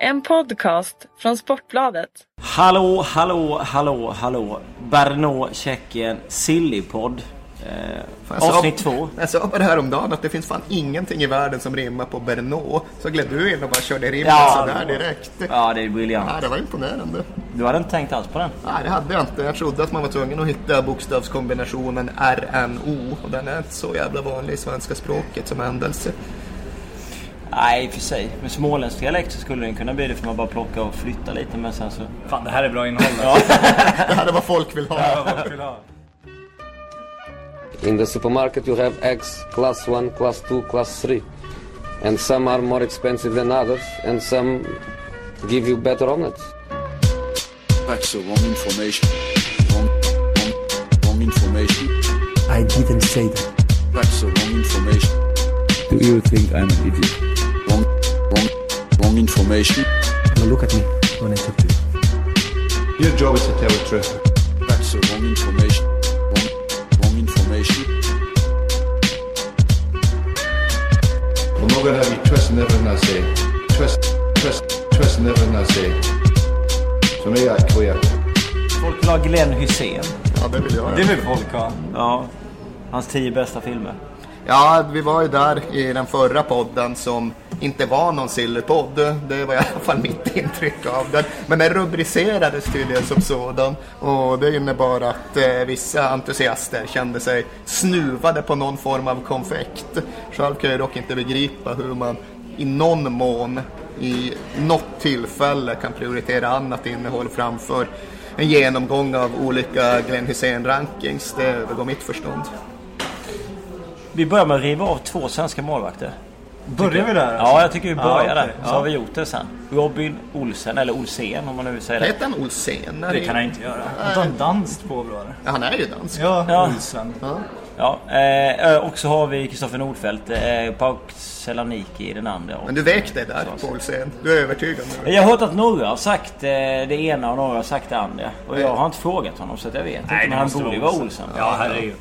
En podcast från Sportbladet. Hallå, hallå, hallå, hallå. Brno, Tjeckien, Sillypodd. Eh, Fan, jag sa- avsnitt två. Jag sa bara häromdagen att det finns fan ingenting i världen som rimmar på Bernå. Så gled du in och bara körde rimmet Ja, sådär var- direkt. Ja, det är briljant. Ja, det var imponerande. Du hade inte tänkt alls på den? Nej, det hade jag inte. Jag trodde att man var tvungen att hitta bokstavskombinationen RNO. Och den är inte så jävla vanlig i svenska språket som händelse. Nej, i och för sig. Med småländsk dialekt så skulle den kunna bli det för man bara plocka och flytta lite men sen så... Fan, det här är bra innehåll. Det här är vad folk vill ha. Vad vill ha? In the supermarket, you have eggs class 1, class 2, class 3. And some are more expensive than others, and some give you better omelets. That's the wrong information. Wrong, wrong, wrong information. I didn't say that. That's the wrong information. Do you think I'm an idiot? Wrong, information. Now look at me when I talk to you. Your job is to tell the truth. That's the wrong information. Wrong, wrong information. I'm not gonna have you twisting everything I say. Twist, twist, twisting everything I say. So make that clear. Folk vill ha Glenn Hussein. Ja, det vill jag. Det vill folk ha. Ja. Hans tio bästa filmer. Ja, vi var ju där i den förra podden som inte var någon sillerpodd. Det var i alla fall mitt intryck av den. Men den rubricerades tydligen som sådan. Och det innebar att eh, vissa entusiaster kände sig snuvade på någon form av konfekt. Själv kan jag dock inte begripa hur man i någon mån i något tillfälle kan prioritera annat innehåll framför en genomgång av olika Glenn Hysén-rankings. Det övergår mitt förstånd. Vi börjar med att riva av två svenska målvakter. Börjar vi där? Ja, jag tycker vi börjar Ja, där. okej. Så Ja. har vi gjort det sen. Robin Olsen, eller Olsen om man nu vill säga det. Heter han Olsen? Det kan jag inte göra. Han tar en danskt påbrå. Ja, han är ju dansk. Ja, Ja. Olsen. Ja, eh, och så har vi Kristoffer Nordfeldt, eh, Pauk Selaniki i den andra. Men du vek dig där på Olsen. Du är övertygad nu. Jag har hört att några har sagt eh, det ena och några har sagt det andra. Och jag har inte frågat honom så att jag vet inte. Men han borde ju vara Olsen. Ja, herregud.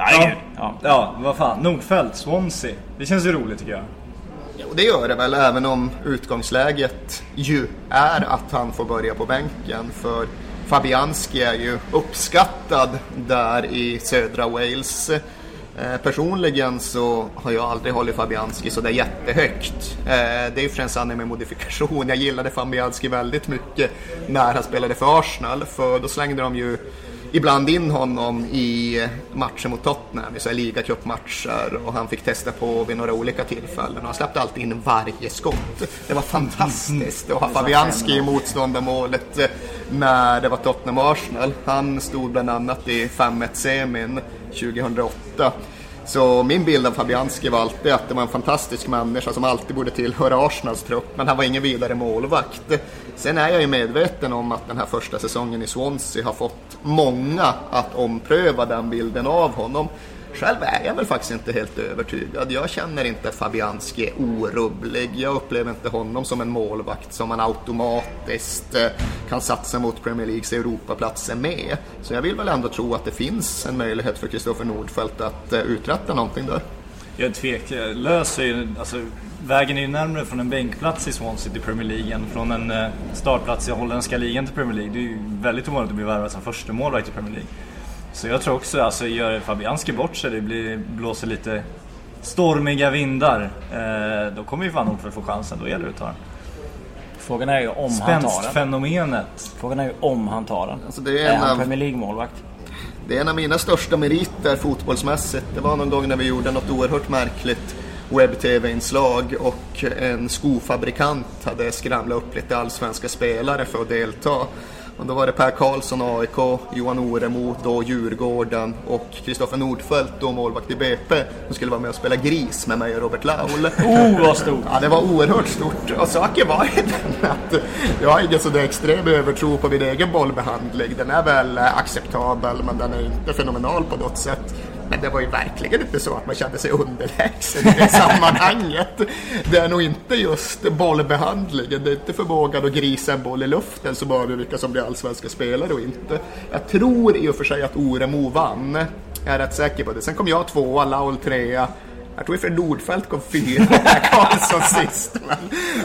Ja, Ja. ja, vad fan. Nordfeldt, Swansea. Det känns ju roligt tycker jag. Jo, det gör det väl, även om utgångsläget ju är att han får börja på bänken. För Fabianski är ju uppskattad där i södra Wales. Eh, personligen så har jag aldrig hållit Fabianski så det är jättehögt. Eh, det är ju främst sanning med modifikation. Jag gillade Fabianski väldigt mycket när han spelade för Arsenal. För då slängde de ju ibland in honom i matcher mot Tottenham, i ligacupmatcher och han fick testa på vid några olika tillfällen och han släppte alltid in varje skott. Det var fantastiskt att ha Fabianski i motståndarmålet eh, när det var Tottenham och Arsenal. Han stod bland annat i 5-1 semin 2008. Så min bild av Fabianski var alltid att det var en fantastisk människa som alltid borde tillhöra Arsenals trupp, men han var ingen vidare målvakt. Sen är jag ju medveten om att den här första säsongen i Swansea har fått många att ompröva den bilden av honom. Själv är jag väl faktiskt inte helt övertygad. Jag känner inte att Fabianski är orubblig. Jag upplever inte honom som en målvakt som man automatiskt eh, kan satsa mot Premier Leagues Europaplatser med. Så jag vill väl ändå tro att det finns en möjlighet för Kristoffer Nordfeldt att eh, uträtta någonting där. Jag är tveklös. ju- Alltså, vägen är ju närmare från en bänkplats i Swansea till Premier League än från en eh, startplats i holländska ligan till Premier League. Det är ju väldigt ovanligt att bli värvad som första målvakt i Premier League. Så jag tror också, alltså gör Fabianski bort sig, det blir, blåser lite stormiga vindar. Eh, då kommer ju fan Nordfeldt få chansen, då gäller det att ta den. Frågan är ju om han tar den. Spänstfenomenet. Frågan är ju om han tar den. Alltså, det är är en han av- Premier League-målvakt? Det är en av mina största meriter fotbollsmässigt. Det var någon gång när vi gjorde något oerhört märkligt webb-tv-inslag och en skofabrikant hade skramlat upp lite allsvenska spelare för att delta. Och då var det Per Karlsson, AIK, Johan Oremo, då Djurgården och Kristoffer Nordfeldt, då målvakt i BP, som skulle vara med och spela gris med mig och Robert Laul. Oh, vad stort! Ja, det var oerhört stort. Och saken var ju den att jag har ingen sådär extrem övertro på min egen bollbehandling. Den är väl acceptabel, men den är inte fenomenal på något sätt. Men det var ju verkligen inte så att man kände sig underlägsen i det sammanhanget. Det är nog inte just bollbehandlingen, det är inte förmågan att grisa en boll i luften som avgör vilka som blir allsvenska spelare och inte. Jag tror i och för sig att Oremo vann, jag är rätt säker på det. Sen kom jag tvåa, Laul trea, jag tror för Nordfeldt kom fyra, Karlsson sist. Men,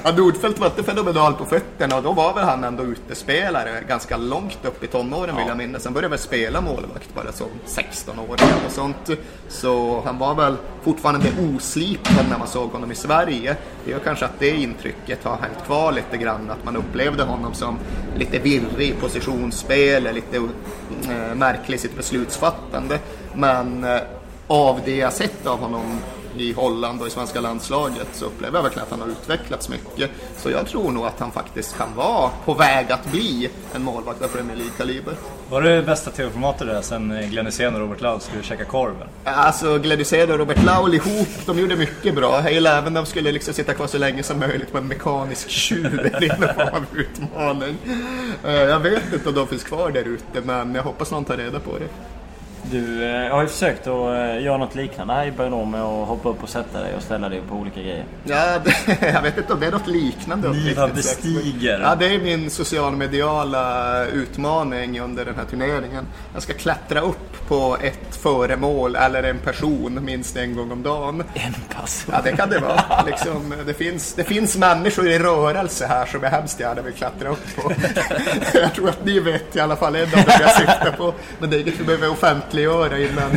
ja, Nordfeldt var inte fenomenal på fötterna och då var väl han ändå utespelare ganska långt upp i tonåren vill jag minnas. Sen började väl spela målvakt bara som 16-åring och sånt. Så han var väl fortfarande oslipad när man såg honom i Sverige. Det gör kanske att det intrycket har hängt kvar lite grann, att man upplevde honom som lite virrig i positionsspel, lite eh, märklig i sitt beslutsfattande. Men eh, av det jag sett av honom i Holland och i svenska landslaget så upplever jag verkligen att han har utvecklats mycket. Så jag tror nog att han faktiskt kan vara på väg att bli en målvakt av Premier League-kaliber. Var det bästa tv-formatet där sen Glenn Hysén och Robert Laul skulle käka korven? Alltså Glenn Hysén och Robert Laul ihop, de gjorde mycket bra. Jag gillade även de skulle liksom sitta kvar så länge som möjligt på en mekanisk tjur. Det är någon form av utmaning. Eh, Jag vet inte om de finns kvar där ute men jag hoppas någon tar reda på det. Du eh, har ju försökt att eh, göra något liknande här i början med att hoppa upp och sätta dig och ställa dig på olika grejer. Ja, det, jag vet inte om det är något liknande. Sagt. bestiger. Ja, det är min socialmediala utmaning under den här turneringen. Jag ska klättra upp på ett föremål eller en person minst en gång om dagen. En person. Ja, det kan det vara. Liksom, det, finns, det finns människor i rörelse här som jag hemskt gärna vill klättra upp på. jag tror att ni vet i alla fall en av dem jag syftar på. Men det är inget vi behöver offentliggöra innan,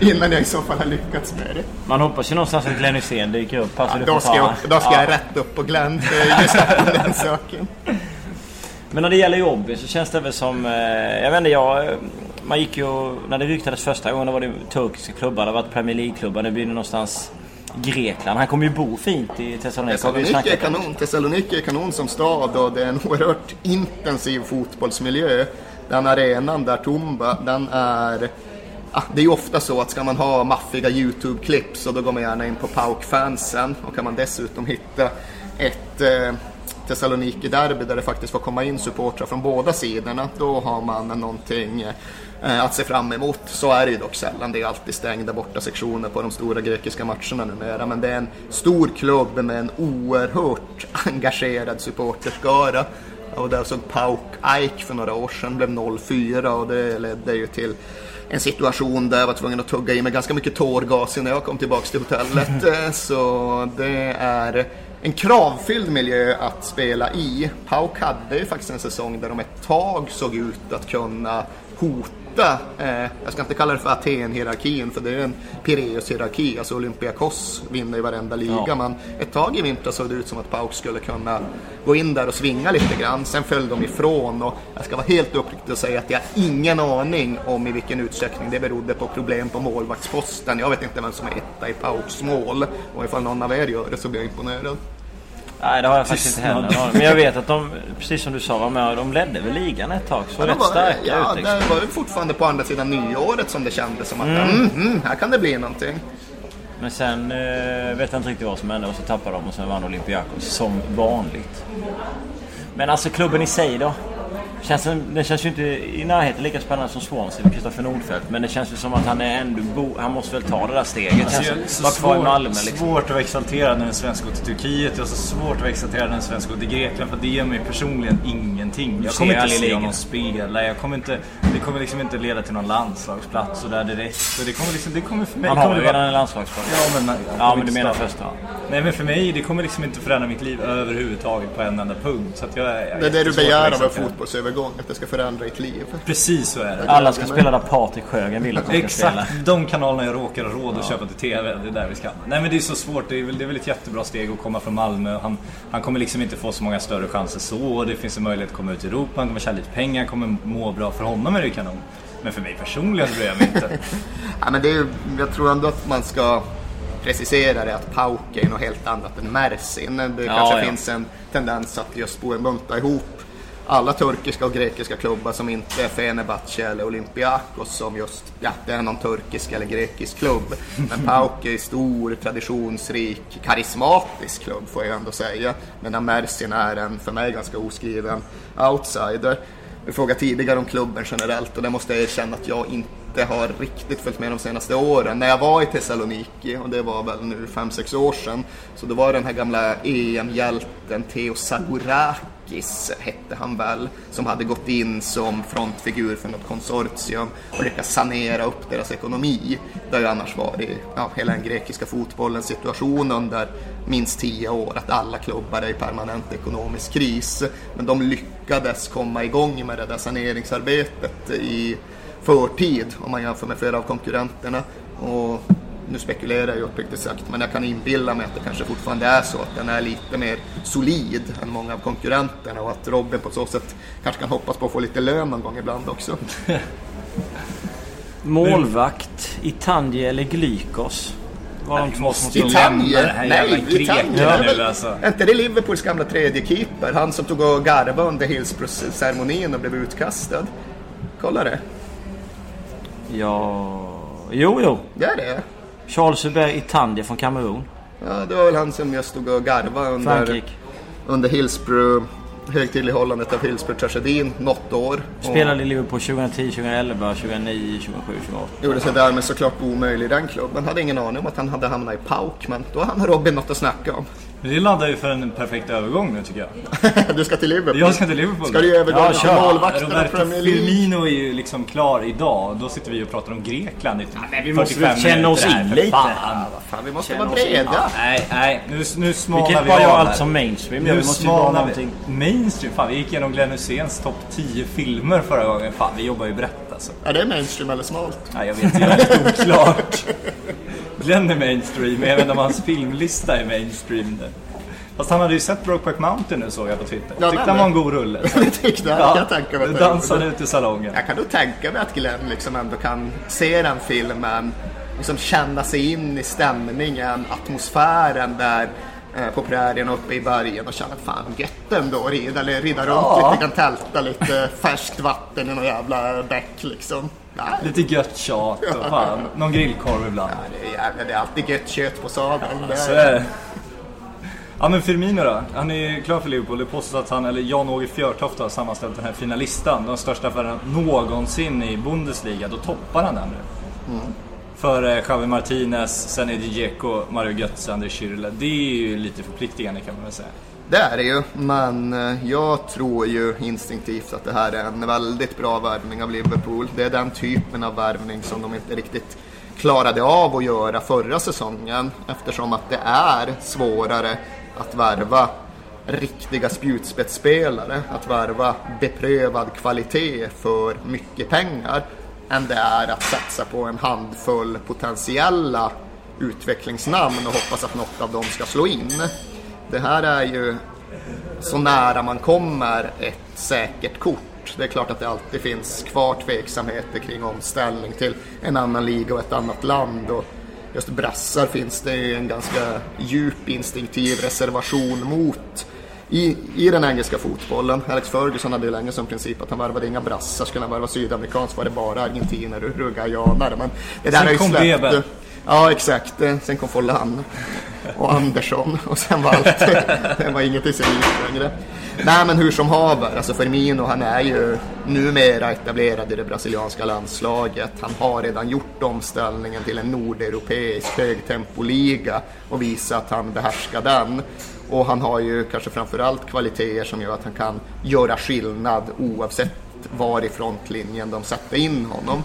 innan jag i så fall har lyckats med det. Man hoppas ju någonstans att Glenn Hysén dyker upp. Alltså, Ja, då ska, jag, då ska Ja. jag rätt upp på Glenn för just den saken. Men när det gäller jobb så känns det väl som... eh, Jag vet inte, jag... Man gick ju... När det ryktades första gången då var det turkiska klubbar. Det har varit Premier League-klubbar. Nu blir det någonstans Grekland. Han kommer ju bo fint i Thessaloniki. Thessaloniki är kanon. Thessaloniki är kanon som stad och det är en oerhört intensiv fotbollsmiljö. Den arenan där Tumba, den är... Ah, det är ju ofta så att ska man ha maffiga YouTube-klipp så då går man gärna in på PAOK-fansen och kan man dessutom hitta ett eh, Thessaloniki-derby där det faktiskt får komma in supportrar från båda sidorna. Då har man någonting eh, att se fram emot. Så är det ju dock sällan. Det är alltid stängda borta sektioner på de stora grekiska matcherna numera. Men det är en stor klubb med en oerhört engagerad supporterskara. Och där såg Pauk Aik för några år sedan, blev 0-4 och det ledde ju till en situation där jag var tvungen att tugga i mig ganska mycket tårgas innan jag kom tillbaks till hotellet. Eh, Så det är en kravfylld miljö att spela i. Pauk hade ju faktiskt en säsong där de ett tag såg ut att kunna hota, eh, jag ska inte kalla det för Aten-hierarkin för det är en Pireus-hierarki, alltså Olympiakos vinner i varenda liga. Ja. Men ett tag i vinter såg det ut som att Pauk skulle kunna gå in där och svinga lite grann. Sen föll de ifrån och jag ska vara helt uppriktig och säga att jag har ingen aning om i vilken utsträckning det berodde på problem på målvaktsposten. Jag vet inte vem som är etta i Pauks mål och ifall någon av er gör det så blir jag imponerad. Nej, det har jag faktiskt inte heller. Men jag vet att de, precis som du sa, var med de ledde väl ligan ett tag. Så Ja, rätt var- starka ja, ut. Liksom. det var ju fortfarande på andra sidan nyåret som det kändes som att mm. Mm, här kan det bli någonting. Men sen eh, vet jag inte riktigt vad som hände och så tappade de och sen vann Olympiakos som vanligt. Men alltså klubben i sig då? Känns, den känns ju inte i närheten lika spännande som Swansea med Kristoffer Nordfeldt. Men det känns ju som att han är ändå bo, Han måste väl ta det där steget. Alltså, Känns Vara kvar i svårt, Malmö liksom. svårt att vara exalterad när en svensk går till Turkiet. Jag har så svårt att vara exalterad när en svensk går till Grekland för det ger mig personligen ingenting. Jag kommer inte se honom spela. Jag kommer inte, det kommer liksom inte leda till någon landslagsplats så där direkt. Så det kommer liksom, det kommer för mig... Han kommer har ju det vara- redan en landslagsplats. Ja men, Ja men du menar första? Nej men för mig, det kommer liksom inte förändra mitt liv överhuvudtaget på en enda punkt. Så att jag, jag Det är det du begär av en exalterad. Fotbollsövergång, att det ska förändra ditt liv. Precis så är det. Alla ska spela där Patrik Sjögren vill att de ska spela. Exakt, de kanalerna jag råkar ha råd att köpa till TV, det är där vi ska. Nej men det är så svårt, det är väl, det är väl ett jättebra steg att komma från Malmö. Han, han kommer liksom inte få så många större chanser så. Det finns en möjlighet att komma ut i Europa, han kommer tjäna lite pengar, han kommer må bra. För honom är det ju kanon. Men för mig personligen bryr jag mig inte. Ja, men det är, jag tror ändå att man ska precisera det att Pauk är något helt annat än Mersin. Det Ja, kanske ja. finns en tendens att just bunta ihop alla turkiska och grekiska klubbar som inte är Fenerbahce eller Olympiakos som just, ja, det är någon turkisk eller grekisk klubb. Men Pauk är stor, traditionsrik, karismatisk klubb får jag ändå säga. Medan Mersin är en, för mig, ganska oskriven outsider. Vi frågade tidigare om klubben generellt och det måste jag erkänna att jag inte har riktigt följt med de senaste åren. När jag var i Thessaloniki, och det var väl nu 5-6 år sedan, så då var den här gamla EM-hjälten Theo Sagorakis, hette han väl, som hade gått in som frontfigur för något konsortium och lyckats sanera upp deras ekonomi. Det har ju annars varit ja, hela den grekiska fotbollens situation under minst tio år, att alla klubbar är i permanent ekonomisk kris. Men de lyckades komma igång med det där saneringsarbetet i förtid om man jämför med flera av konkurrenterna. Och nu spekulerar jag uppriktigt sagt, men jag kan inbilla mig att det kanske fortfarande är så att den är lite mer solid än många av konkurrenterna och att Robin på så sätt kanske kan hoppas på att få lite lön någon gång ibland också. Målvakt, Itanje eller Glykos? Var de två som jävla Nej, Det är nu alltså. Är inte det Liverpools gamla tredje keeper? Han som tog och garvade under Hillsborough-ceremonin och blev utkastad. Kolla det. Ja... Jo, jo. Det är det. Charles Hubert Itanje från Kamerun. Ja, det var väl han som just stod och garvade under, Frankrike. under Hillsborough, högtidlighållandet av Hillsborough-tragedin något år. Spelade i Liverpool 2010, 2011, 2009, 27, 28. Och gjorde sig därmed såklart omöjlig i den klubben. Hade ingen aning om att han hade hamnat i PAOK, men då har han och Robin något att snacka om. Men det laddar ju för en perfekt övergång nu tycker jag. du ska till Liverpool. Jag ska till Liverpool. Ska du övergå Ja, till målvakterna i Roberto Premier League? Firmino är ju liksom klar idag. Då sitter vi och pratar om Grekland i typ men vi måste 45 väl känna oss in lite. Fan. Fan, vi måste Känner vara breda. Nej, nej, nu, nu Vi smalnar kan vi, inte bara göra av allt som mainstream. Ja, Nu vi måste smalnar någonting. vi. Mainstream? Fan, vi gick igenom Glenn Hyséns topp 10 filmer förra gången. Fan, vi jobbar ju brett alltså. Är det mainstream eller smalt? Nej, jag vet inte. Jag är lite oklart. Glenn är mainstream, inte om hans filmlista är mainstream. nu. Fast han hade ju sett Brokeback Mountain nu såg jag på Twitter. Ja, Tyckte han var en god rulle. Det tyckte jag. kan jag tänka mig. dansade gjorde. ut i salongen. Jag kan nog tänka mig att Glenn liksom ändå kan se den filmen, liksom känna sig in i stämningen, atmosfären där eh, på prärien uppe i bergen och känna fan gött ändå att rida, eller rida runt Ja. lite, kan tälta lite färskt vatten i någon jävla bäck liksom. Nej, Lite gött tjat och fan, någon grillkorv ibland. det är, jävla, det är alltid gött kött på sadeln. Det Så är- det. Ja men Firmino då? Han är klar för Liverpool. Det påstås att han, eller Jan-Åge Fjörtoft har sammanställt den här fina listan. De största affärerna någonsin i Bundesliga. Då toppar han den nu. För eh, Javi Martinez, sen Eddie Dzeko, Mario Götze, André Schürrle. Det är ju lite förpliktigande kan man väl säga. Det är det ju, men eh, jag tror ju instinktivt att det här är en väldigt bra värvning av Liverpool. Det är den typen av värvning som de inte riktigt klarade av att göra förra säsongen eftersom att det är svårare att värva riktiga spjutspetsspelare, att värva beprövad kvalitet för mycket pengar än det är att satsa på en handfull potentiella utvecklingsnamn och hoppas att något av dem ska slå in. Det här är ju så nära man kommer ett säkert kort. Det är klart att det alltid finns kvar tveksamheter kring omställning till en annan liga och ett annat land. Och just brassar finns det ju en ganska djup instinktiv reservation mot i, i den engelska fotbollen. Alex Ferguson hade ju länge som princip att han värvade inga brassar. Skulle han värva sydamerikansk var det bara argentiner och uruguayanare. Men det där Sen har ju släppt. Ja, exakt. Eh, sen kom Follan och Andersson och sen var allt, det var inget i sig längre. Nej, men hur som haver, alltså Firmino han är ju numera etablerad i det brasilianska landslaget. Han har redan gjort omställningen till en nordeuropeisk högtempoliga och visat att han behärskar den. Och han har ju kanske framförallt kvaliteter som gör att han kan göra skillnad oavsett var i frontlinjen de sätter in honom.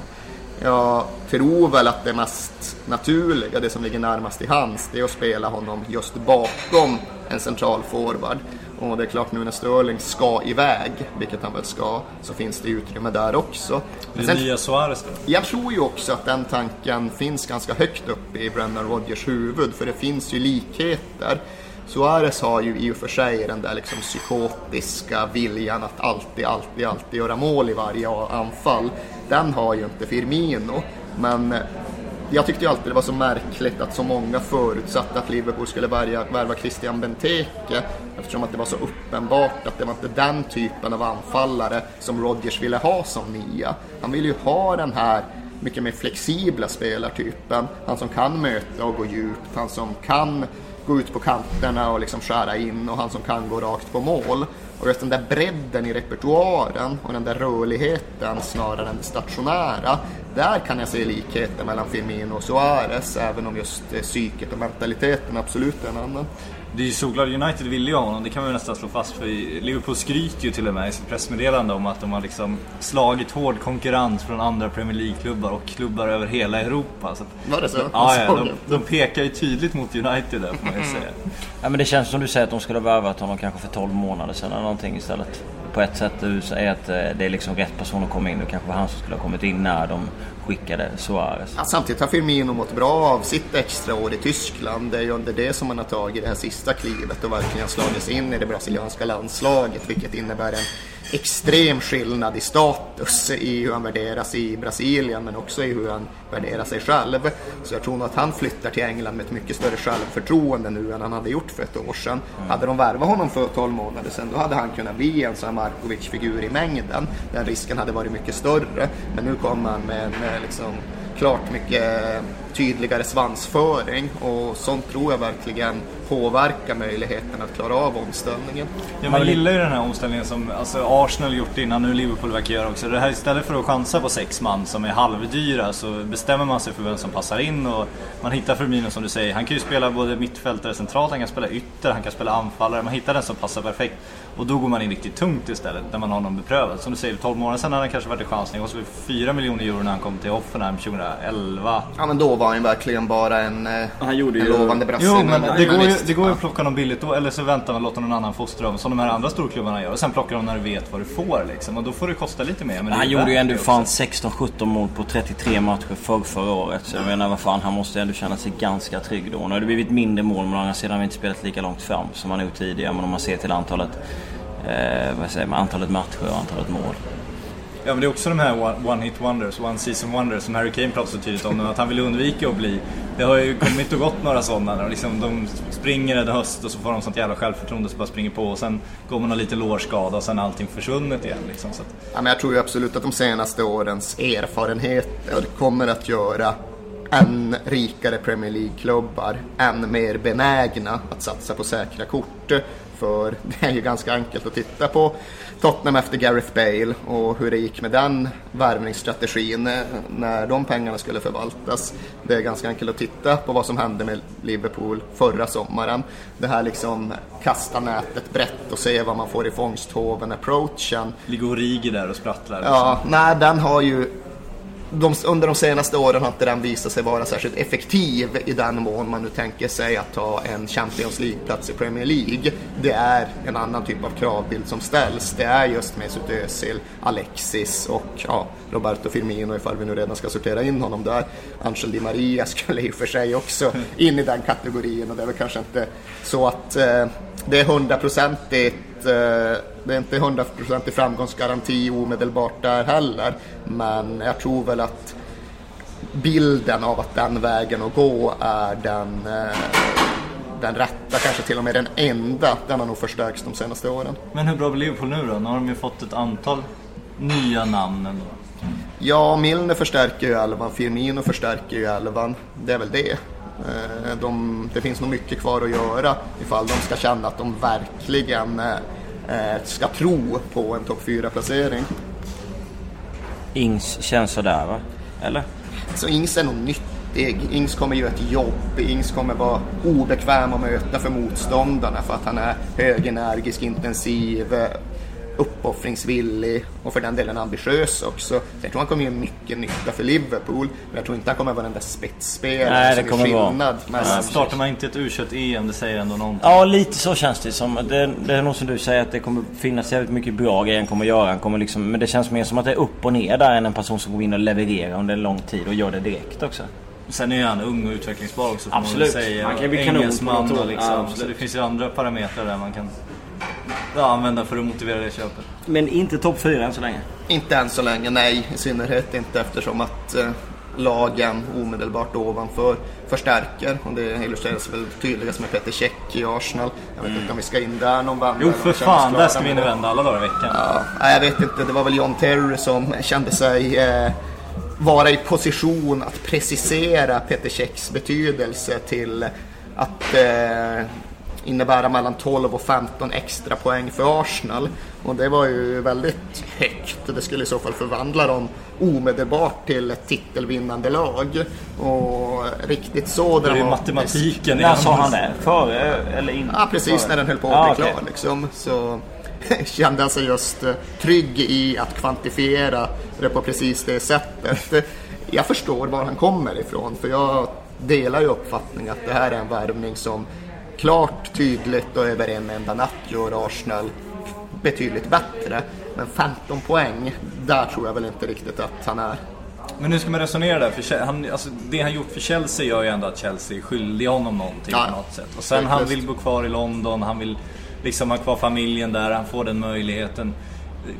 Jag tror väl att det mest naturliga, det som ligger närmast i hands, det är att spela honom just bakom en central forward. Och det är klart nu när Sterling ska iväg, vilket han väl ska, så finns det utrymme där också. Det Sen- nya Suarez då? jag tror ju också att den tanken finns ganska högt upp i Brendan Rodgers huvud, för det finns ju likheter. Suarez har ju i och för sig den där liksom psykotiska viljan att alltid, alltid, alltid göra mål i varje anfall. Den har ju inte Firmino, men eh, jag tyckte ju alltid det var så märkligt att så många förutsatte att Liverpool skulle värja, värva Christian Benteke eftersom att det var så uppenbart att det var inte den typen av anfallare som Rodgers ville ha som nia. Han ville ju ha den här mycket mer flexibla spelartypen. Han som kan möta och gå djupt, han som kan gå ut på kanterna och liksom skära in och han som kan gå rakt på mål. Och just den där bredden i repertoaren och den där rörligheten snarare än det stationära, där kan jag se likheter mellan Firmino och Suarez, även om just eh, psyket och mentaliteten absolut är en annan. Det är ju såklart, United ville ju ha honom, det kan vi nästan slå fast. För Liverpool skryter ju till och med i sitt pressmeddelande om att de har liksom slagit hård konkurrens från andra Premier League-klubbar och klubbar över hela Europa. Så att, Var det så? Ja, ja de, de pekar ju tydligt mot United där får man ju säga. Ja, men det känns som du säger att de skulle ha värvat honom kanske för 12 månader sedan eller någonting istället. På ett sätt du säger att eh, det är liksom rätt person att komma in. Det kanske var han som skulle ha kommit in när de skickade Suarez. Ja, samtidigt har Firmino mått bra av sitt extra år i Tyskland. Det är ju under det som han har tagit det här sista klivet och verkligen slagit sig in i det brasilianska landslaget, vilket innebär en extrem skillnad i status i hur han värderas i Brasilien, men också i hur han värderar sig själv. Så jag tror nog att han flyttar till England med ett mycket större självförtroende nu än han hade gjort för ett år sedan. Hade de värvat honom för 12 månader sedan, då hade han kunnat bli en sån här Markovic-figur i mängden. Den risken hade varit mycket större. Men nu kommer han med en liksom, klart mycket tydligare svansföring och sånt tror jag verkligen påverkar möjligheten att klara av omställningen. Ja, man gillar ju den här omställningen som alltså Arsenal gjort innan, nu Liverpool verkar göra också. Det här istället för att chansa på sex man som är halvdyra så bestämmer man sig för vem som passar in och man hittar Firmino som du säger. Han kan ju spela både mittfältare centralt, han kan spela ytter, han kan spela anfallare. Man hittar den som passar perfekt. Och då går man in riktigt tungt istället när man har någon beprövad. Som du säger, 12 månader sedan hade han kanske varit en chansning. Och så 4 miljoner euro när han kom till Hoffenheim 2011. Ja men då var han verkligen bara en, Han gjorde en ju- lovande brasse. Jo, men det går, ju, det går ju att plocka någon billigt då, eller så väntar man och låter någon annan fostra dem som de här andra storklubbarna gör. Och sen plockar de när du vet vad du får liksom. Och då får det kosta lite mer. Men det är Han gjorde ju ändå fan också. 16-17 mål på 33 matcher för förra året. Så jag menar vad fan, han måste ändå känna sig ganska trygg då. Nu har det blivit mindre mål men å andra sidan har vi inte spelat lika långt fram som han gjort tidigare. Men om man ser till antalet, eh, vad säger man, antalet matcher och antalet mål. Ja men det är också de här one- one hit wonders, one season wonders som Harry Kane pratar så tydligt om nu, att han vill undvika att bli. Det har ju kommit och gått några sådana. Liksom, de springer en höst och så får de sånt jävla självförtroende så bara springer på och sen går man och lite lårskada och sen är allting försvunnet igen. Liksom, så att, Ja, men jag tror ju absolut att de senaste årens erfarenheter kommer att göra än rikare Premier League-klubbar än mer benägna att satsa på säkra kort. För det är ju ganska enkelt att titta på Tottenham efter Gareth Bale och hur det gick med den värvningsstrategin eh, när de pengarna skulle förvaltas. Det är ganska enkelt att titta på vad som hände med Liverpool förra sommaren. Det här liksom kasta nätet brett och se vad man får i fångsthoven-approachen. ligger Origi där och sprattlar. Ja, nej, den har ju... De, under de senaste åren har inte den visat sig vara särskilt effektiv i den mån man nu tänker sig att ta en Champions League-plats i Premier League. Det är en annan typ av kravbild som ställs. Det är just Mesut Özil, Alexis och ja, Roberto Firmino ifall vi nu redan ska sortera in honom där. Angel Di Maria skulle i och för sig också in i den kategorin och det är väl kanske inte så att eh, det är hundraprocentigt eh, det är inte 100% framgångsgaranti omedelbart där heller. Men jag tror väl att bilden av att den vägen att gå är den, eh, den rätta, kanske till och med den enda. Den har nog förstärkts de senaste åren. Men hur bra blir Liverpool nu då? Nu har de ju fått ett antal nya namn ändå. Ja, Milner förstärker ju elvan, Firmino förstärker ju elvan. Det är väl det. Eh, De, det finns nog mycket kvar att göra ifall de ska känna att de verkligen eh, ska tro på en topp 4-placering. Ings känns sådär va? Eller? Så Ings är nog nyttig. Ings kommer göra ett jobb. Ings kommer vara obekväm att möta för motståndarna för att han är högenergisk, intensiv, eh, uppoffringsvillig och för den delen ambitiös också. Så jag tror han kommer göra mycket nytta för Liverpool. Men jag tror inte han kommer vara den där spetsspelaren Nej, det som kommer gör vara- skillnad. Men Men startar man inte ett u EM, det säger ändå någonting. Ja, lite så känns det som. Det, det är nog som du säger att det kommer finnas jävligt mycket bra grejer han kommer göra. Han kommer liksom, men det känns mer som att det är upp och ner där än en person som går in och levererar under en lång tid och gör det direkt också. Sen är han ung och utvecklingsbar också får Absolut. man säga. Han kan bli kanon på något liksom. Ja, så absolut. det finns ju andra parametrar där man kan ja, använda för att motivera det köpet. Men inte topp 4 än så länge. Inte än så länge, nej. I synnerhet inte eftersom att eh, lagen omedelbart ovanför förstärker. Och det illustreras väl tydligast med Peter Cech i Arsenal. Jag vet inte om vi ska in där någon vända. Jo för fan, där ska vi in och vända alla dagar i veckan. Ja, nej, jag vet inte, det var väl John Terry som kände sig eh, vara i position att precisera Peter Cechs betydelse till att eh, innebära mellan 12 och 15 extra poäng för Arsenal. Och det var ju väldigt högt. Det skulle i så fall förvandla dem omedelbart till ett titelvinnande lag. Och riktigt så Det är dramatiskt. matematiken När sa han det? Före eller inte? Ja, precis när den höll på att Ja, bli klar liksom. Så kände han sig just eh, trygg i att kvantifiera det på precis det sättet. Jag förstår var han kommer ifrån för jag delar ju uppfattningen att det här är en värvning som klart, tydligt och över en enda natt gör Arsenal betydligt bättre. Men 15 poäng, där tror jag väl inte riktigt att han är. Men hur ska man resonera där? För han, alltså, det han gjort för Chelsea gör ju ändå att Chelsea är skyldig honom någonting Ja, på något sätt. Och sen han vill bo kvar i London, han vill liksom ha kvar familjen där, han får den möjligheten.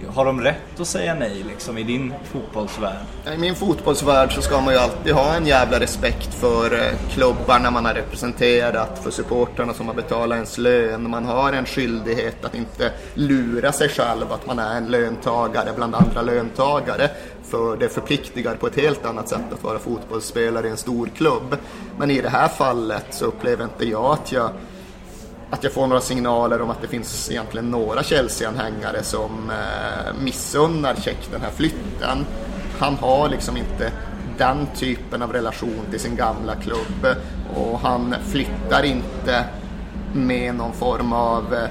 Har de rätt att säga nej liksom i din fotbollsvärld? I min fotbollsvärld så ska man ju alltid ha en jävla respekt för eh, klubbarna man har representerat, för supportrarna som har betalat ens lön. Man har en skyldighet att inte lura sig själv att man är en löntagare bland andra löntagare. För det förpliktigar på ett helt annat sätt att vara fotbollsspelare i en stor klubb. Men i det här fallet så upplever inte jag att jag att jag får några signaler om att det finns egentligen några Chelsea-anhängare som eh, missunnar Check den här flytten. Han har liksom inte den typen av relation till sin gamla klubb och han flyttar inte med någon form av eh,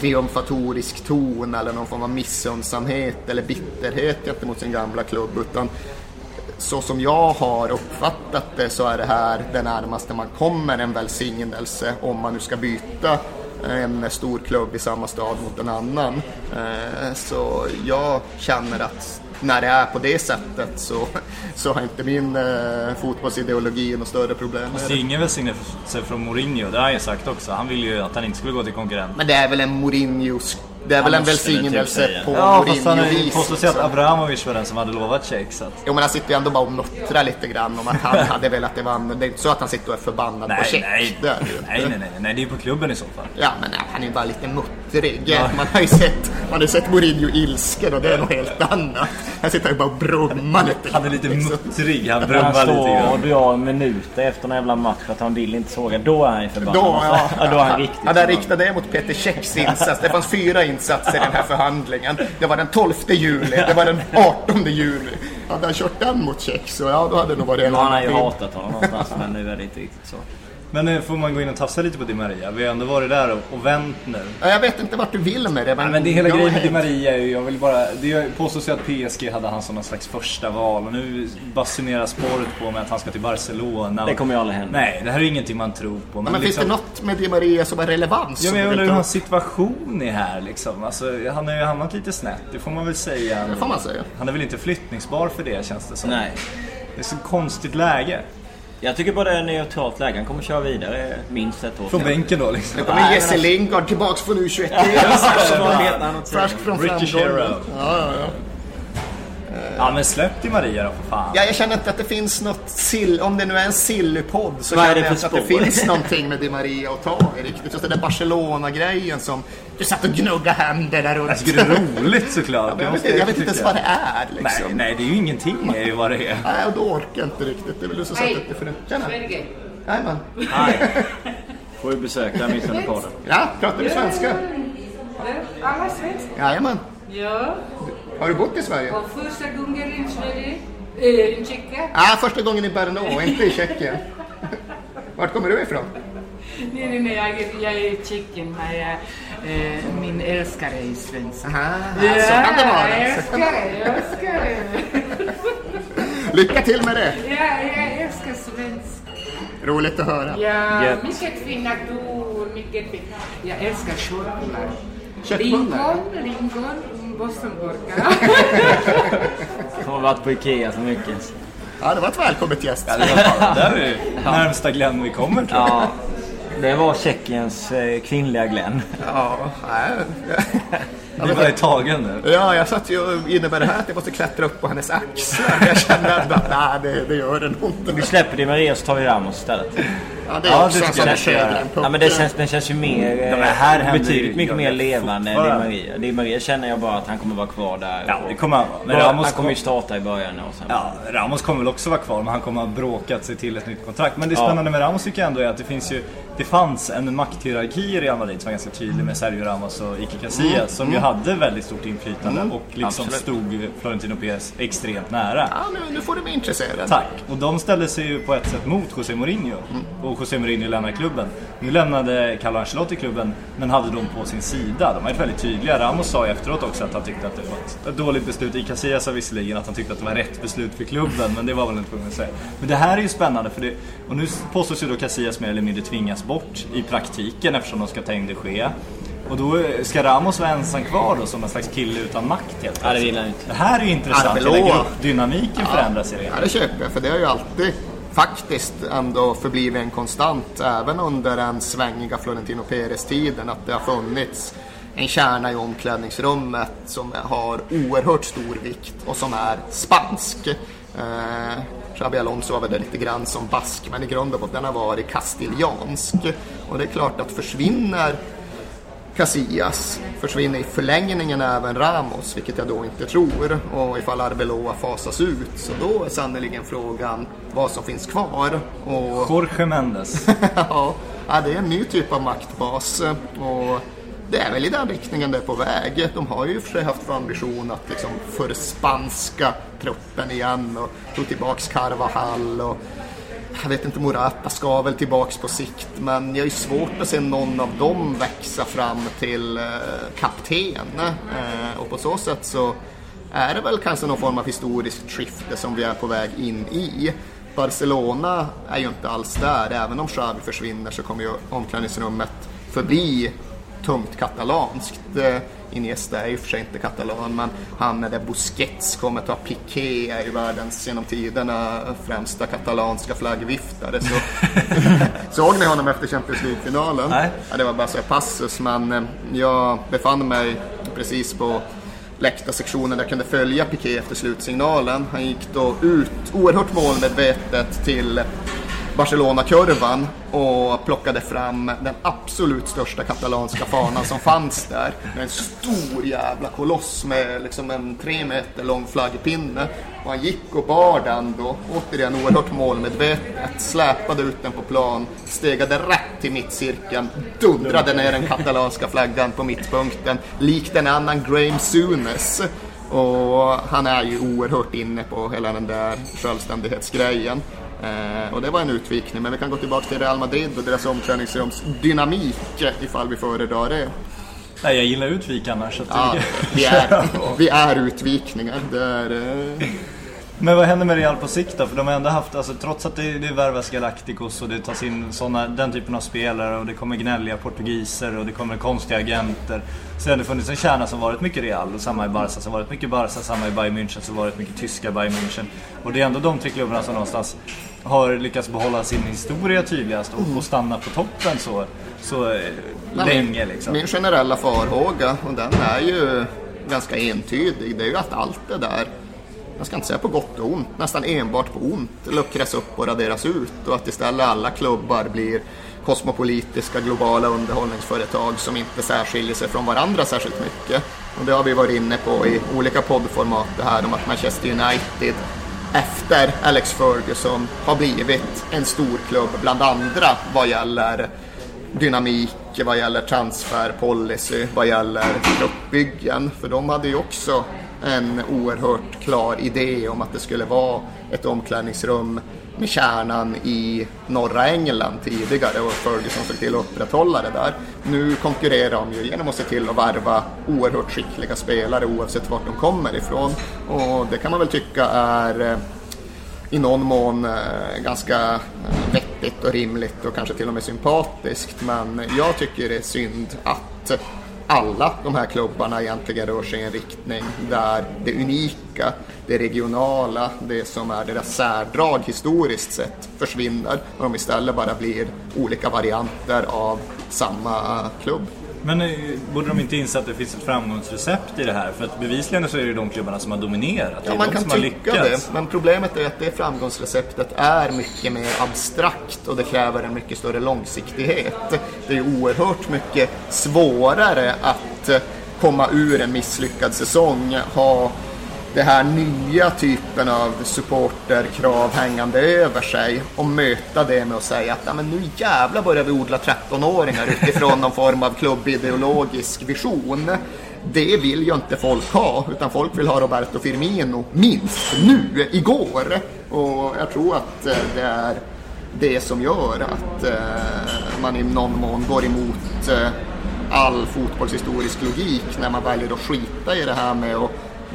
triumfatorisk ton eller någon form av missundsamhet eller bitterhet gentemot sin gamla klubb utan så som jag har uppfattat det så är det här det närmaste man kommer en välsignelse om man nu ska byta en stor klubb i samma stad mot en annan. Eh, Så jag känner att när det är på det sättet så, så har inte min eh, fotbollsideologi något större problem Fast det är ingen välsignelse från Mourinho, det har ju sagt också. Han vill ju att han inte skulle gå till konkurrent. Men det är väl en Mourinhos, det är väl en typ välsignelse säga. på Ja, fast han har ju att Abramovic var den som hade lovat check så att... Jo men han sitter ju ändå bara och muttrar lite grann om att han hade velat det vann. Det är inte så att han sitter och är förbannad på Nej, nej, är det ju inte. nej, nej, nej, nej, det är ju på klubben i så fall. Ja men nej, han är ju bara lite muttrig. Man har ju sett, man har ju sett Mourinho ilsken och det är något helt annat. Han sitter ju bara och brummar lite. Han är lite liksom. muttrig, han han brummar lite står och grann. drar minuter efter en jävla match att han vill inte såga. Då är han ju förbannad. Då, ja, ja, då är han riktigt Han förbannad. riktade det mot Peter Käcks insats. Det fanns fyra insatser i den här förhandlingen. Det var den 12 juli, det var den 18 juli. Hade han kört den mot Käck så ja, då hade det nog varit en Nu har han ju annan hatat honom någonstans men nu är det inte riktigt så. Men eh, får man gå in och tafsa lite på Di Maria? Vi har ändå varit där och, och vänt nu. Ja, Jag vet inte vart du vill med det. Men, Nej, men det hela jag grejen med Di Maria är ju, jag vill bara, det påstås ju att PSG hade han som någon slags första val och nu basunerar spåret på med att han ska till Barcelona. Det kommer ju aldrig hända. Nej, det här är ingenting man tror på. Men, Men finns liksom, det något med Di Maria som är relevans? Ja, men jag undrar hur hans situation är här liksom. Alltså, han har ju hamnat lite snett, det får man väl säga. Det får man säga. Han är väl inte flyttningsbar för det känns det som. Nej. Det är så konstigt läge. Jag tycker bara det är neutralt läge. Han kommer köra vidare minst ett år Från till. bänken då liksom. Nu kommer Jesse Lingard tillbaks från U21. Vad vet han att säga? Färsk från British hero. Ja, ja, ja. Ja men släpp Di Maria då för fan. Ja, jag känner inte att det finns något sill, om det nu är en sillypodd så känner det jag för inte att det finns någonting med Di Maria att ta i riktigt. Just den där Barcelona-grejen som du satt och gnuggade händer där runt. Jag tycker det är roligt såklart. Ja, Det jag, vet, jag vet inte ens vad det är liksom. Nej, nej, det är ju ingenting är ju vad det är. Nej, och då orkar jag inte riktigt. Det är väl du som satt upp det förut. Tjena! Jajamän. Nej. Får vi besöka missade podden. Ja, pratar du svenska? Alla svenskar? Jajamän. Ja. Har du bott i Sverige? Och första gången i Sverige, äh, i Tjeckien. Ja, första gången i Brno, inte i Tjeckien. Vart kommer du ifrån? Nej, nej, nej, jag, jag är i Tjeckien, eh, min älskare är svensk. Aha, ja, så kan det vara. jag älskar det, jag älskar det. Lycka till med det! Ja, jag älskar svensk. Roligt att höra. Ja, Gött. mycket fina ord, mycket fint. Jag älskar köttbullar. Köttbullar? Lingon, lingon, bostonburkar. Har varit på Ikea så mycket. Ja, det var ett välkommet gäst. Ja, det var där är det närmsta Glenn vi kommer tror jag. Ja. Det var Tjeckiens eh, kvinnliga Glenn. Ja, nej. Det var i tagen nu. Ja, jag satt ju och innebär det här att jag måste klättra upp på hennes axlar. Jag kände att nej, det, det gör det nog Vi inte. släpper det Maria så tar vi Ramos istället. Ja, det är också en sån där Sjögren Ja, men det känns, den känns ju mer... Ja, men här eh, betydligt ju- mycket ja, mer levande än Di. Maria. Di Maria känner jag bara att han kommer vara kvar där. Ja, det kommer han. Men Ramos han kommer ju starta i början och sen... Ja, Ramos kommer väl också vara kvar, men han kommer ha bråkat sig till ett nytt kontrakt. Men det Ja. spännande med Ramos tycker jag ändå är att det finns ju Det fanns en makthierarki i Real Madrid som var ganska tydlig med Sergio Ramos och Iker Casillas Mm. som ju Mm. hade väldigt stort inflytande Mm. och liksom Absolut. stod Florentino Perez extremt nära. Ja, nu, nu får du mig intresserad. Tack! Och de ställde sig ju på ett sätt mot José Mourinho. Och José Mourinho lämnar klubben. Nu lämnade Carlo Ancelotti klubben, men hade dem på sin sida. De var ju väldigt tydliga. Ramos sa ju efteråt också att han tyckte att det var ett- dåligt beslut. I Casillas sa visserligen att han tyckte att det var rätt beslut för klubben, men det var väl inte tvungen att säga. Men det här är ju spännande, för det, och nu påstås ju då Casillas mer eller mindre tvingas bort i praktiken eftersom de ska ta in de Gea. Och då eh, ska Ramos vara ensam kvar då som en slags kille utan makt helt Ja, det vill han inte. Det här är ju intressant. Hela gruppdynamiken förändras i det. Ja, det köper jag. För det har ju alltid faktiskt ändå förblivit en konstant, även under den svängiga Florentino Perez-tiden, att det har funnits en kärna i omklädningsrummet som har oerhört stor vikt och som är spansk. Eh, Xabi Alonso var väl lite grann som bask, men i grund och botten har varit kastiliansk. Och det är klart att försvinner Casillas försvinner i förlängningen även Ramos, vilket jag då inte tror. Och ifall Arbeloa fasas ut, så då är sannoliken frågan vad som finns kvar. Och Jorge Mendes. ja, det är en ny typ av maktbas. Och det är väl i den riktningen det är på väg. De har ju för sig haft för ambition att liksom förspanska truppen igen och tog tillbaks Carvajal och jag vet inte, Morata ska väl tillbaks på sikt men jag är ju svårt att se någon av dem växa fram till eh, kapten. Eh, och på så sätt så är det väl kanske någon form av historiskt skifte som vi är på väg in i. Barcelona är ju inte alls där, även om Xavi försvinner så kommer ju omklädningsrummet förbi tungt katalanskt. Eh, Iniesta är ju för sig inte katalan, men han eller Busquets kommer ta Piqué är ju världens genom tiderna främsta katalanska flaggviftare. Så Såg ni honom efter Champions League-finalen? Ja, det var bara så här passus, men eh, jag befann mig precis på läktarsektionen där jag kunde följa Piqué efter slutsignalen. Han gick då ut oerhört målmedvetet till Barcelona-kurvan och plockade fram den absolut största katalanska fanan som fanns där. Med en stor jävla koloss med liksom en tre meter lång flaggpinne. Och han gick och bar den då, återigen oerhört målmedvetet, släpade ut den på plan, stegade rätt till mittcirkeln, dundrade ner den katalanska flaggan på mittpunkten, likt en annan Graham Sunes. Och han är ju oerhört inne på hela den där självständighetsgrejen. Eh, och det var en utvikning, men vi kan gå tillbaka till Real Madrid och deras omklädningsrums dynamik ifall vi föredrar det. Nej, jag gillar utvik annars. Så Ja, det- vi, är, vi är utvikningar. Det är, eh, Men vad händer med Real på sikt då? För de har ändå haft, alltså, trots att det, det värvas Galacticos och det tas in såna, den typen av spelare och det kommer gnälliga portugiser och det kommer konstiga agenter. Så har det funnits en kärna som varit mycket Real och samma i Barca som varit mycket Barca, samma i Bayern München som varit mycket tyska Bayern München. Och det är ändå de tre klubbarna som någonstans har lyckats behålla sin historia tydligast och, och stanna på toppen så, så eh, länge liksom. Min generella farhåga, och den är ju ganska entydig, det är ju att allt det där, jag ska inte säga på gott och ont, nästan enbart på ont, luckras upp och raderas ut och att istället alla klubbar blir kosmopolitiska globala underhållningsföretag som inte särskiljer sig från varandra särskilt mycket. Och det har vi varit inne på i olika poddformat det här om att Manchester United efter Alex Ferguson har blivit en stor klubb bland andra vad gäller dynamik, vad gäller transferpolicy, vad gäller truppbyggen. För de hade ju också en oerhört klar idé om att det skulle vara ett omklädningsrum med kärnan i norra England tidigare och Ferguson såg till att upprätthålla det där. Nu konkurrerar de ju genom att se till att värva oerhört skickliga spelare oavsett vart de kommer ifrån. Och det kan man väl tycka är eh, i någon mån eh, ganska eh, vettigt och rimligt och kanske till och med sympatiskt. Men jag tycker det är synd att alla de här klubbarna egentligen rör sig i en riktning där det unika, det regionala, det som är deras särdrag historiskt sett försvinner och de istället bara blir olika varianter av samma klubb. Men eh, borde de inte inse att det finns ett framgångsrecept i det här? För att bevisligen så är det de klubbarna som har dominerat. Ja, man kan tycka det. Men problemet är att det framgångsreceptet är mycket mer abstrakt och det kräver en mycket större långsiktighet. Det är oerhört mycket svårare att eh, komma ur en misslyckad säsong, ha det här nya typen av supporterkrav hängande över sig och möta det med att säga att "Ja, men nu jävlar börjar vi odla 13-åringar utifrån någon form av klubbideologisk vision. Det vill ju inte folk ha, utan folk vill ha Roberto Firmino minst nu, igår. Och jag tror att eh, det är det som gör att eh, man i någon mån går emot eh, all fotbollshistorisk logik när man väljer att skita i det här med att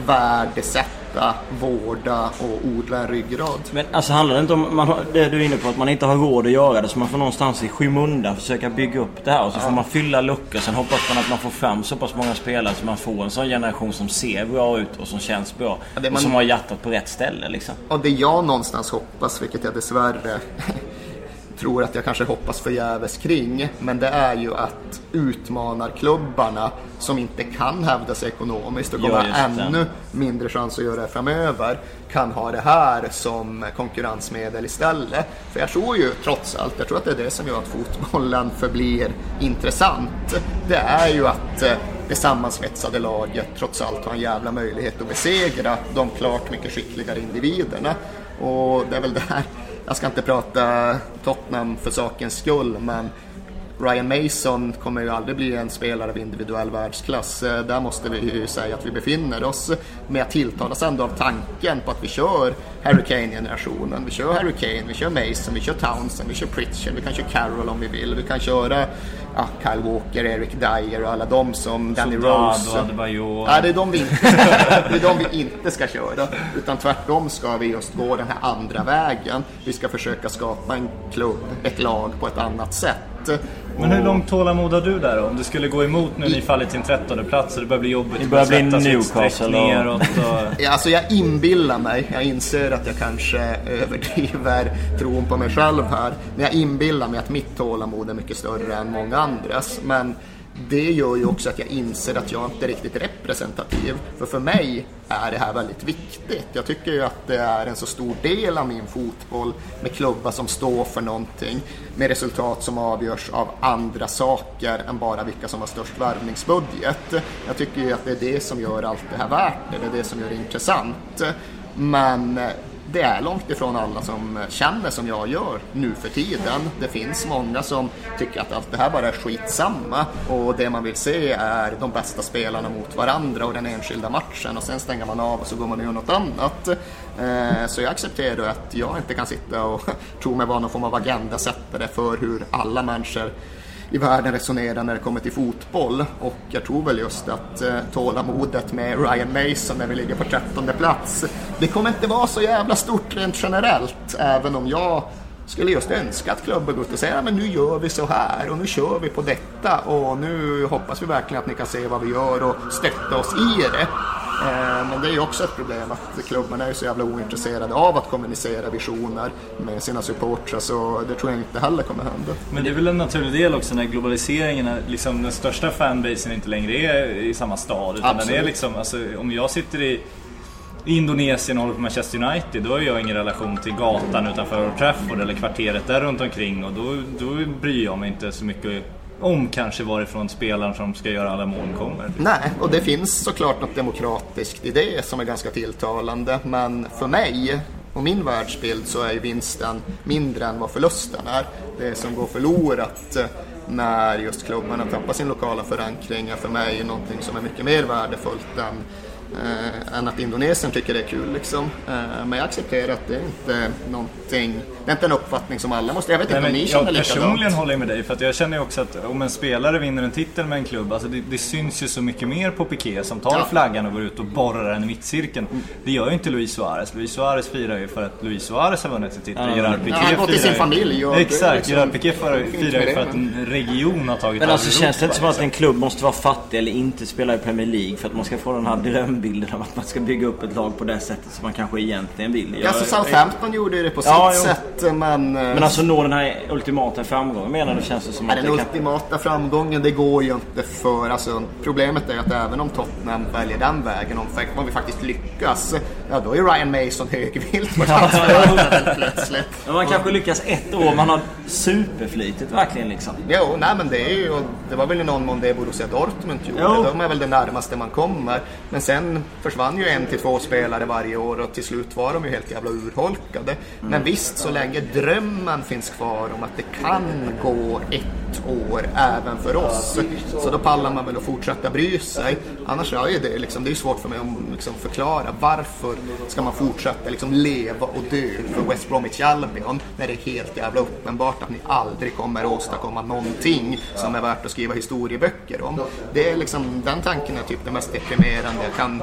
värdesätta, vårda och odla en ryggrad. Men alltså handlar det inte om man har, det du är inne på att man inte har råd att göra det så man får någonstans i skymundan försöka bygga upp det här och så får man fylla luckor. Sen hoppas man att man får fram så pass många spelare så man får en sån generation som ser bra ut och som känns bra. Ja, man- Och som har hjärtat på rätt ställe liksom. Och det jag någonstans hoppas, vilket jag dessvärre tror att jag kanske hoppas förgäves kring, men det är ju att utmanarklubbarna som inte kan hävda sig ekonomiskt och kommer ha ännu mindre chans att göra det framöver, kan ha det här som konkurrensmedel istället. För jag tror ju trots allt, jag tror att det är det som gör att fotbollen förblir intressant. Det är ju att eh, det sammansvetsade laget trots allt har en jävla möjlighet att besegra de klart mycket skickligare individerna. Och det är väl där, jag ska inte prata Tottenham för sakens skull, men Ryan Mason kommer ju aldrig bli en spelare av individuell världsklass. Eh, Där måste vi ju säga att vi befinner oss. Men jag tilltalas ändå av tanken på att vi kör Harry Kane-generationen. Vi kör Harry Kane, vi kör Mason, vi kör Townsend, vi kör Pritchard, vi kan köra Carroll om vi vill. Vi kan köra ja, Kyle Walker, Eric Dyer och alla de som Danny Soldado, Rose. Adebayor. Ja, det är de vi inte det är de vi inte ska köra. Utan tvärtom ska vi just gå den här andra vägen. Vi ska försöka skapa en klubb, ett lag på ett annat sätt. Men hur långt tålamod har du där då? Om du skulle gå emot nu ni faller till en trettonde plats och det börjar bli jobbigt. Det börjar bli Newcastle streck och- neråt och... Ja, alltså jag inbillar mig, jag inser att jag kanske överdriver tron på mig själv här, men jag inbillar mig att mitt tålamod är mycket större än många andras. Men det gör ju också att jag inser att jag inte är riktigt representativ. För för mig är det här väldigt viktigt. Jag tycker ju att det är en så stor del av min fotboll med klubbar som står för någonting, med resultat som avgörs av andra saker än bara vilka som har störst värvningsbudget. Jag tycker ju att det är det som gör allt det här värt det, det är det som gör det intressant. Men det är långt ifrån alla som känner som jag gör nu för tiden. Det finns många som tycker att allt det här bara är skitsamma och det man vill se är de bästa spelarna mot varandra och den enskilda matchen och sen stänger man av och så går man och gör något annat. Eh, så jag accepterar att jag inte kan sitta och tro mig vara någon form av agendasättare för hur alla människor i världen resonerar när det kommer till fotboll. Och jag tror väl just att eh, tålamodet med Ryan Mason när vi ligger på 13 plats, det kommer inte vara så jävla stort rent generellt. Även om jag skulle just önska att klubben går ut och säger ja, men nu gör vi så här och nu kör vi på detta och nu hoppas vi verkligen att ni kan se vad vi gör och stötta oss i det. Eh, Men det är ju också ett problem att klubbarna är så jävla ointresserade av att kommunicera visioner med sina supportrar så det tror jag inte heller kommer hända. Men det är väl en naturlig del också när globaliseringen, är, liksom den största fanbasen inte längre är i samma stad. Utan den är liksom, alltså, om jag sitter i i Indonesien och håller på Manchester United, då har jag ingen relation till gatan utanför Old Trafford eller kvarteret där runt omkring och då, då bryr jag mig inte så mycket om kanske varifrån spelaren som ska göra alla mål kommer. Nej, och det finns såklart något demokratiskt i det som är ganska tilltalande. Men för mig och min världsbild så är ju vinsten mindre än vad förlusten är. Det som går förlorat eh, när just klubbarna tappar sin lokala förankring är för mig någonting som är mycket mer värdefullt än, eh, än att Indonesien tycker det är kul. Liksom. Eh, men jag accepterar att det är inte någonting, det är inte en uppfattning som alla måste, jag vet inte Nej, om men ni känner jag likadant. personligen håller jag med dig för att jag känner ju också att om en spelare vinner en titel med en klubb, alltså det, det syns ju så mycket mer på Piqué som tar Ja. flaggan och går ut och borrar den i mittcirkeln. Det gör ju inte Luis Suarez. Luis Suarez firar ju för att Luis Suarez har vunnit en titel. Ja, Gerard ja, Piqué han har gått till sin familj och Exakt, liksom- Gerard Piqué firar ju för att en region har tagit Men alltså känns det inte som att liksom. en klubb måste vara fattig eller inte spela i Premier League för att man ska få den här drömbilden av att man ska bygga upp ett lag på det sättet som man kanske egentligen vill. Jag- Alltså Southampton gjorde det på sitt Ja, jo. sätt men... eh, Men alltså nå den här ultimata framgången menar du känns det som Ja, att den det kan... ultimata framgången, det går ju inte för... Alltså, problemet är att även om Tottenham väljer den vägen, om, vi faktiskt lyckas, ja då är Ryan Mason högvilt på plötsligt. Men man kanske lyckas ett år, man har superflitigt verkligen liksom. Jo, nej men det är ju, det var väl i någon mån det Borussia Dortmund gjorde. Jo. De är väl det närmaste man kommer. Men sen försvann ju en till två spelare varje år och till slut var de ju helt jävla urholkade. Men visst, så länge drömmen finns kvar om att det kan gå ett år även för oss. Så då pallar man väl att fortsätta bry sig. Annars är det, liksom, det är ju svårt för mig att liksom förklara varför ska man fortsätta liksom leva och dö för West Bromwich Albion när det är helt jävla uppenbart att ni aldrig kommer att åstadkomma någonting som är värt att skriva historieböcker om. Det är liksom, den tanken är typ det mest deprimerande jag kan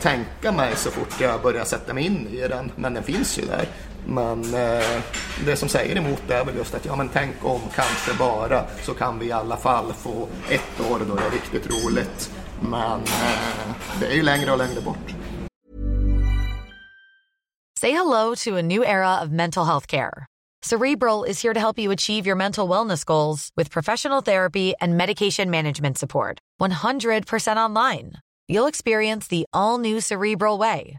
tänka mig så fort jag börjar sätta mig in i den. Men den finns ju där. Men eh, det som säger emot det är väl just att ja men tänk om kanske bara så kan vi i alla fall få ett år då det är riktigt roligt. Men eh, det är ju längre och längre bort. Say hello to a new era of mental health care. Cerebral is here to help you achieve your mental wellness goals with professional therapy and medication management support. 100% online. You'll experience the all new Cerebral Way,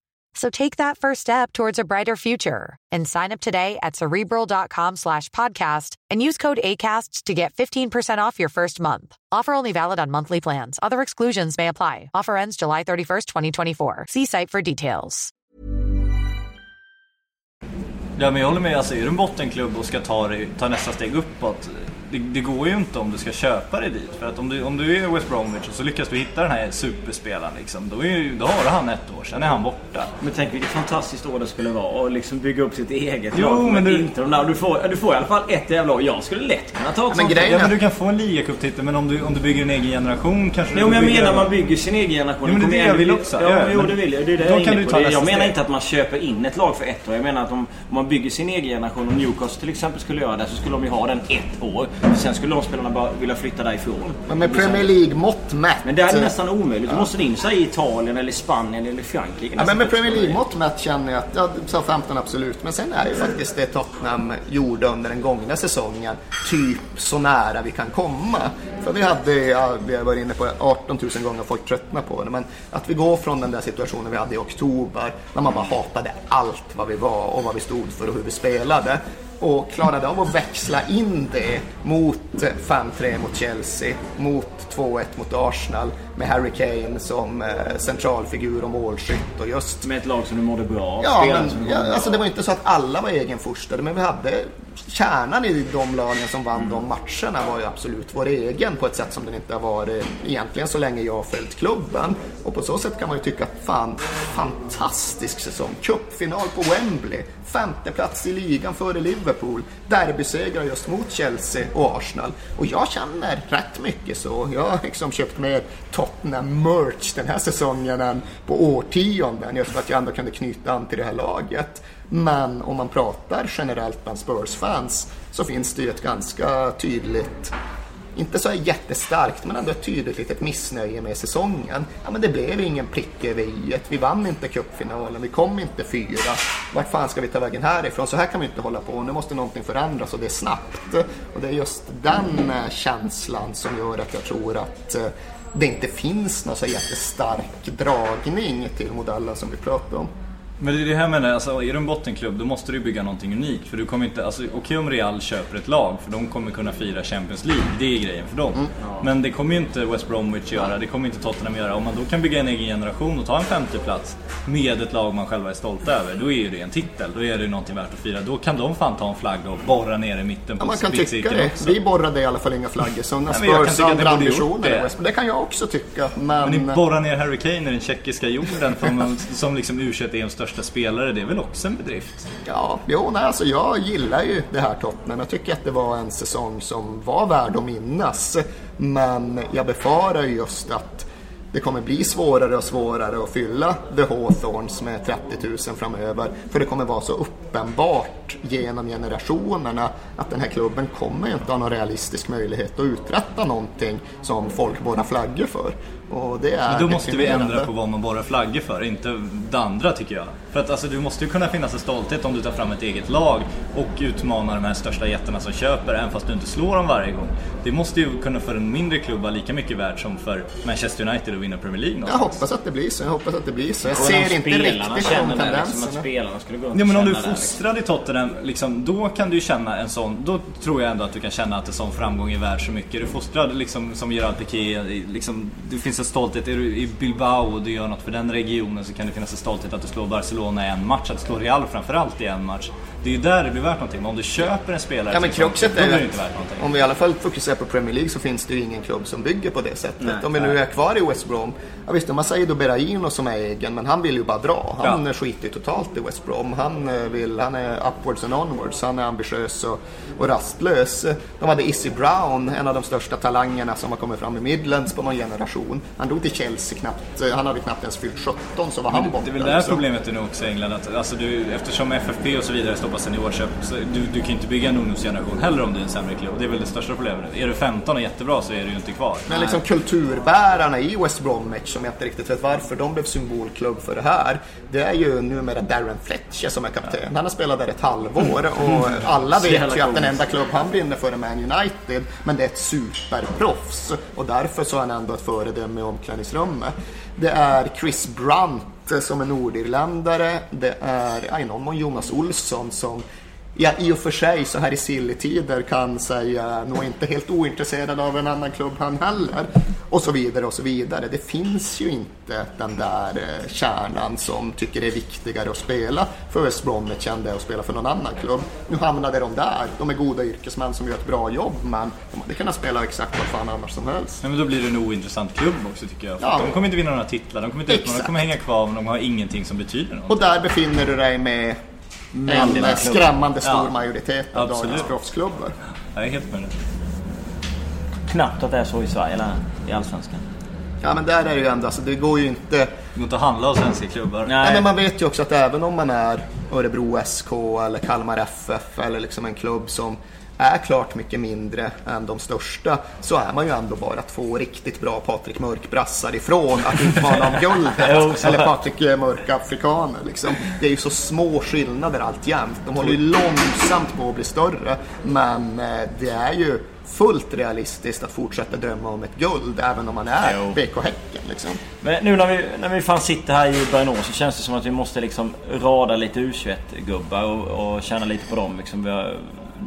So take that first step towards a brighter future and sign up today at cerebral.com slash podcast and use code ACAST to get 15% off your first month. Offer only valid on monthly plans. Other exclusions may apply. Offer ends July 31st, 2024. See site for details. Ja, men jag håller med. Alltså, är du en bottenklubb och ska ta, ta nästa steg uppåt. Det, det går ju inte om du ska köpa dig dit. För att om du, om du är West Bromwich och så lyckas du hitta den här superspelaren liksom, då, är, då har du han ett år, sen är han borta. Men tänk vilket fantastiskt år det skulle vara att liksom bygga upp sitt eget Jo, lag. men du- inte de där. Du får, du får i alla fall ett jävla lag. Jag skulle lätt kunna ta ett sånt Ja, lag. men du kan få en ligacuptitel, men om du, om du bygger en egen generation kanske Jo du men jag bygger- menar man bygger sin egen generation. Jo, men det är det jag vill också. Ja, Ja, men jo men det vill jag. Det är det jag är kan du på. ta Jag menar inte att man köper in ett lag för ett år. Jag menar att om, om man bygger sin egen generation, om Newcastle till exempel skulle göra det, så skulle de ju ha den ett år. Sen skulle de spelarna bara vilja flytta därifrån. Men med Premier League-mått mätt. Men det är nästan omöjligt. Du måste in sig i Italien eller Spanien eller Frankrike. Ja, men med Premier League-mått mätt känner jag att, ja, Southampton absolut. Men sen är ju faktiskt det Tottenham gjorde under den gångna säsongen typ så nära vi kan komma. För vi hade, ja, vi har varit inne på det 18 000 gånger folk tröttnar på det. Men att vi går från den där situationen vi hade i oktober, när man bara hatade allt vad vi var och vad vi stod för och hur vi spelade. Och klarade av att växla in det mot 5-3 mot Chelsea, mot 2-1 mot Arsenal med Harry Kane som eh, centralfigur och målskytt och just Med ett lag som du mådde bra av. Ja, men, ja, alltså det var inte så att alla var egenforstade, men vi hade kärnan i de lagen som vann de matcherna var ju absolut vår egen på ett sätt som den inte har varit egentligen så länge jag har följt klubben. Och på så sätt kan man ju tycka att fan, fantastisk säsong. Cupfinal på Wembley, femte plats i ligan före Liverpool, derbysegrar just mot Chelsea och Arsenal. Och jag känner rätt mycket så. Jag har liksom köpt mer Tottenham-merch den här säsongen än på årtionden. Just för att jag ändå kunde knyta an till det här laget. Men om man pratar generellt bland Spurs-fans så finns det ju ett ganska tydligt inte så jättestarkt, men ändå ett tydligt litet missnöje med säsongen. Ja, men det blev ingen prick över i Vi vann inte cupfinalen, vi kom inte fyra. Vart fan ska vi ta vägen härifrån? Så här kan vi inte hålla på. Nu måste någonting förändras och det är snabbt. Och det är just den eh, känslan som gör att jag tror att eh, det inte finns någon så jättestark dragning till modellen som vi pratar om. Men det är det här jag menar, alltså, är du en bottenklubb då måste du bygga någonting unikt. För du kommer inte, alltså, okej om Real köper ett lag, för de kommer kunna fira Champions League. Det är grejen för dem. Men det kommer ju inte West Bromwich göra, det kommer inte Tottenham göra. Om man då kan bygga en egen generation och ta en femte plats med ett lag man själva är stolta över, då är ju det en titel. Då är det ju någonting värt att fira. Då kan de fan ta en flagga och borra ner i mitten på Ja, man kan tycka det. också. Vi borrade i alla fall inga flaggor. Sådana Spurs andra ambitioner. det. West. Det kan jag också tycka. Men Men, ni borrar ner Harry Kane i den tjeckiska jorden som, som liksom u EMs största största spelare, det är väl också en bedrift? Ja, jo, nej, alltså jag gillar ju det här Tottenham. Jag tycker att det var en säsong som var värd att minnas. Men jag befarar just att det kommer bli svårare och svårare att fylla The Hawthorns med 30 000 framöver. För det kommer vara så uppenbart genom generationerna att den här klubben kommer inte ha någon realistisk möjlighet att uträtta någonting som folk borrar flaggor för. Och det är Men då måste vi ändra på vad man borrar flaggor för, inte det andra tycker jag. För att alltså, du måste ju kunna finnas en stolthet om du tar fram ett eget lag och utmanar de här största jättarna som köper, även fast du inte slår dem varje gång. Det måste ju kunna för en mindre klubb vara lika mycket värt som för Manchester United att vinna Premier League Jag någonstans. hoppas att det blir så. Jag hoppas att det blir så. Jag Och ser inte riktigt de det, liksom, att tendenserna. spelarna skulle gå Ja men om du är liksom. fostrad i Tottenham, liksom, då kan du ju känna en sån, då tror jag ändå att du kan känna att en sån framgång är värd så mycket. Är du fostrad liksom, som Gerard Piqué, liksom, det finns en stolthet. Är du i Bilbao och du gör något för den regionen så kan det finnas en stolthet att du slår Barcelona i en match, att du slår Real framförallt i en match. Det är ju där det blir värt någonting. Men om du köper en spelare Ja men liksom, kruxet då är blir det inte värt någonting. om vi i alla fall fokuserar på Premier League så finns det ju ingen klubb som bygger på det sättet. Nej, om vi nu är kvar i West Brom. Ja visst, de har Saido Berahino som är egen, men han vill ju bara dra. Han Ja. skiter ju totalt i West Brom. Han, eh, vill, han är upwards and onwards. Han är ambitiös och, och rastlös. De hade Issy Brown, en av de största talangerna som har kommit fram i Midlands på någon generation. Han drog till Chelsea knappt, eh, han hade knappt ens fyllt 17 så var han borta. det är väl det här liksom. problemet nog också i England. Att, alltså du, eftersom FFP och så vidare stoppar seniorköp, så du, du kan ju inte bygga en ungdomsgeneration heller om du är en sämre klubb. Det är väl det största problemet. Är du 15 och jättebra så är du ju inte kvar. Men liksom kulturbärarna i West Bromwich, som jag inte riktigt vet varför de blev symbolklubb för det här, det är ju numera Darren Fletcher som är kapten. Han har spelat där ett halvår och alla vet ju att den enda klubb han brinner för är Man United, men det är ett superproffs och därför så är han ändå ett föredöme i omklädningsrummet. Det är Chris Brunt som är nordirländare, det är i någon mån Jonas Olsson som Ja, i och för sig så här i silly-tider kan säga nog inte helt ointresserad av en annan klubb han heller. Och så vidare och så vidare. Det finns ju inte den där eh, kärnan som tycker det är viktigare att spela för West Bromwich än det att spela för någon annan klubb. Nu hamnade de där. De är goda yrkesmän som gör ett bra jobb men de hade kunnat spela exakt vad fan annars som helst. Nej, men då blir det en ointressant klubb också tycker jag. Ja. de kommer inte vinna några titlar, de kommer inte utmana, de kommer hänga kvar men de har ingenting som betyder något. Och där befinner du dig med en Väldigt eh, skrämmande stor Ja. majoritet av Absolut. dagens proffsklubbar. Jag är helt med det. Knappt att det är så i Sverige eller i Allsvenskan. Ja men där är det ju ändå, alltså det går ju inte Det går inte att handla av svenska klubbar. Nej. men man vet ju också att även om man är Örebro SK eller Kalmar FF eller liksom en klubb som är klart mycket mindre än de största så är man ju ändå bara två riktigt bra Patrik Mörk-brassar ifrån att utmana om guldet. eller. Patrik Mörk-afrikaner liksom. Det är ju så små skillnader alltjämt. De håller ju långsamt på att bli större men eh, det är ju fullt realistiskt att fortsätta drömma om ett guld även om man är Jo. BK Häcken liksom. Men nu när vi, när vi fan sitter här i Bernå så känns det som att vi måste liksom rada lite U21-gubbar och, och känna lite på dem. Liksom. Vi, har,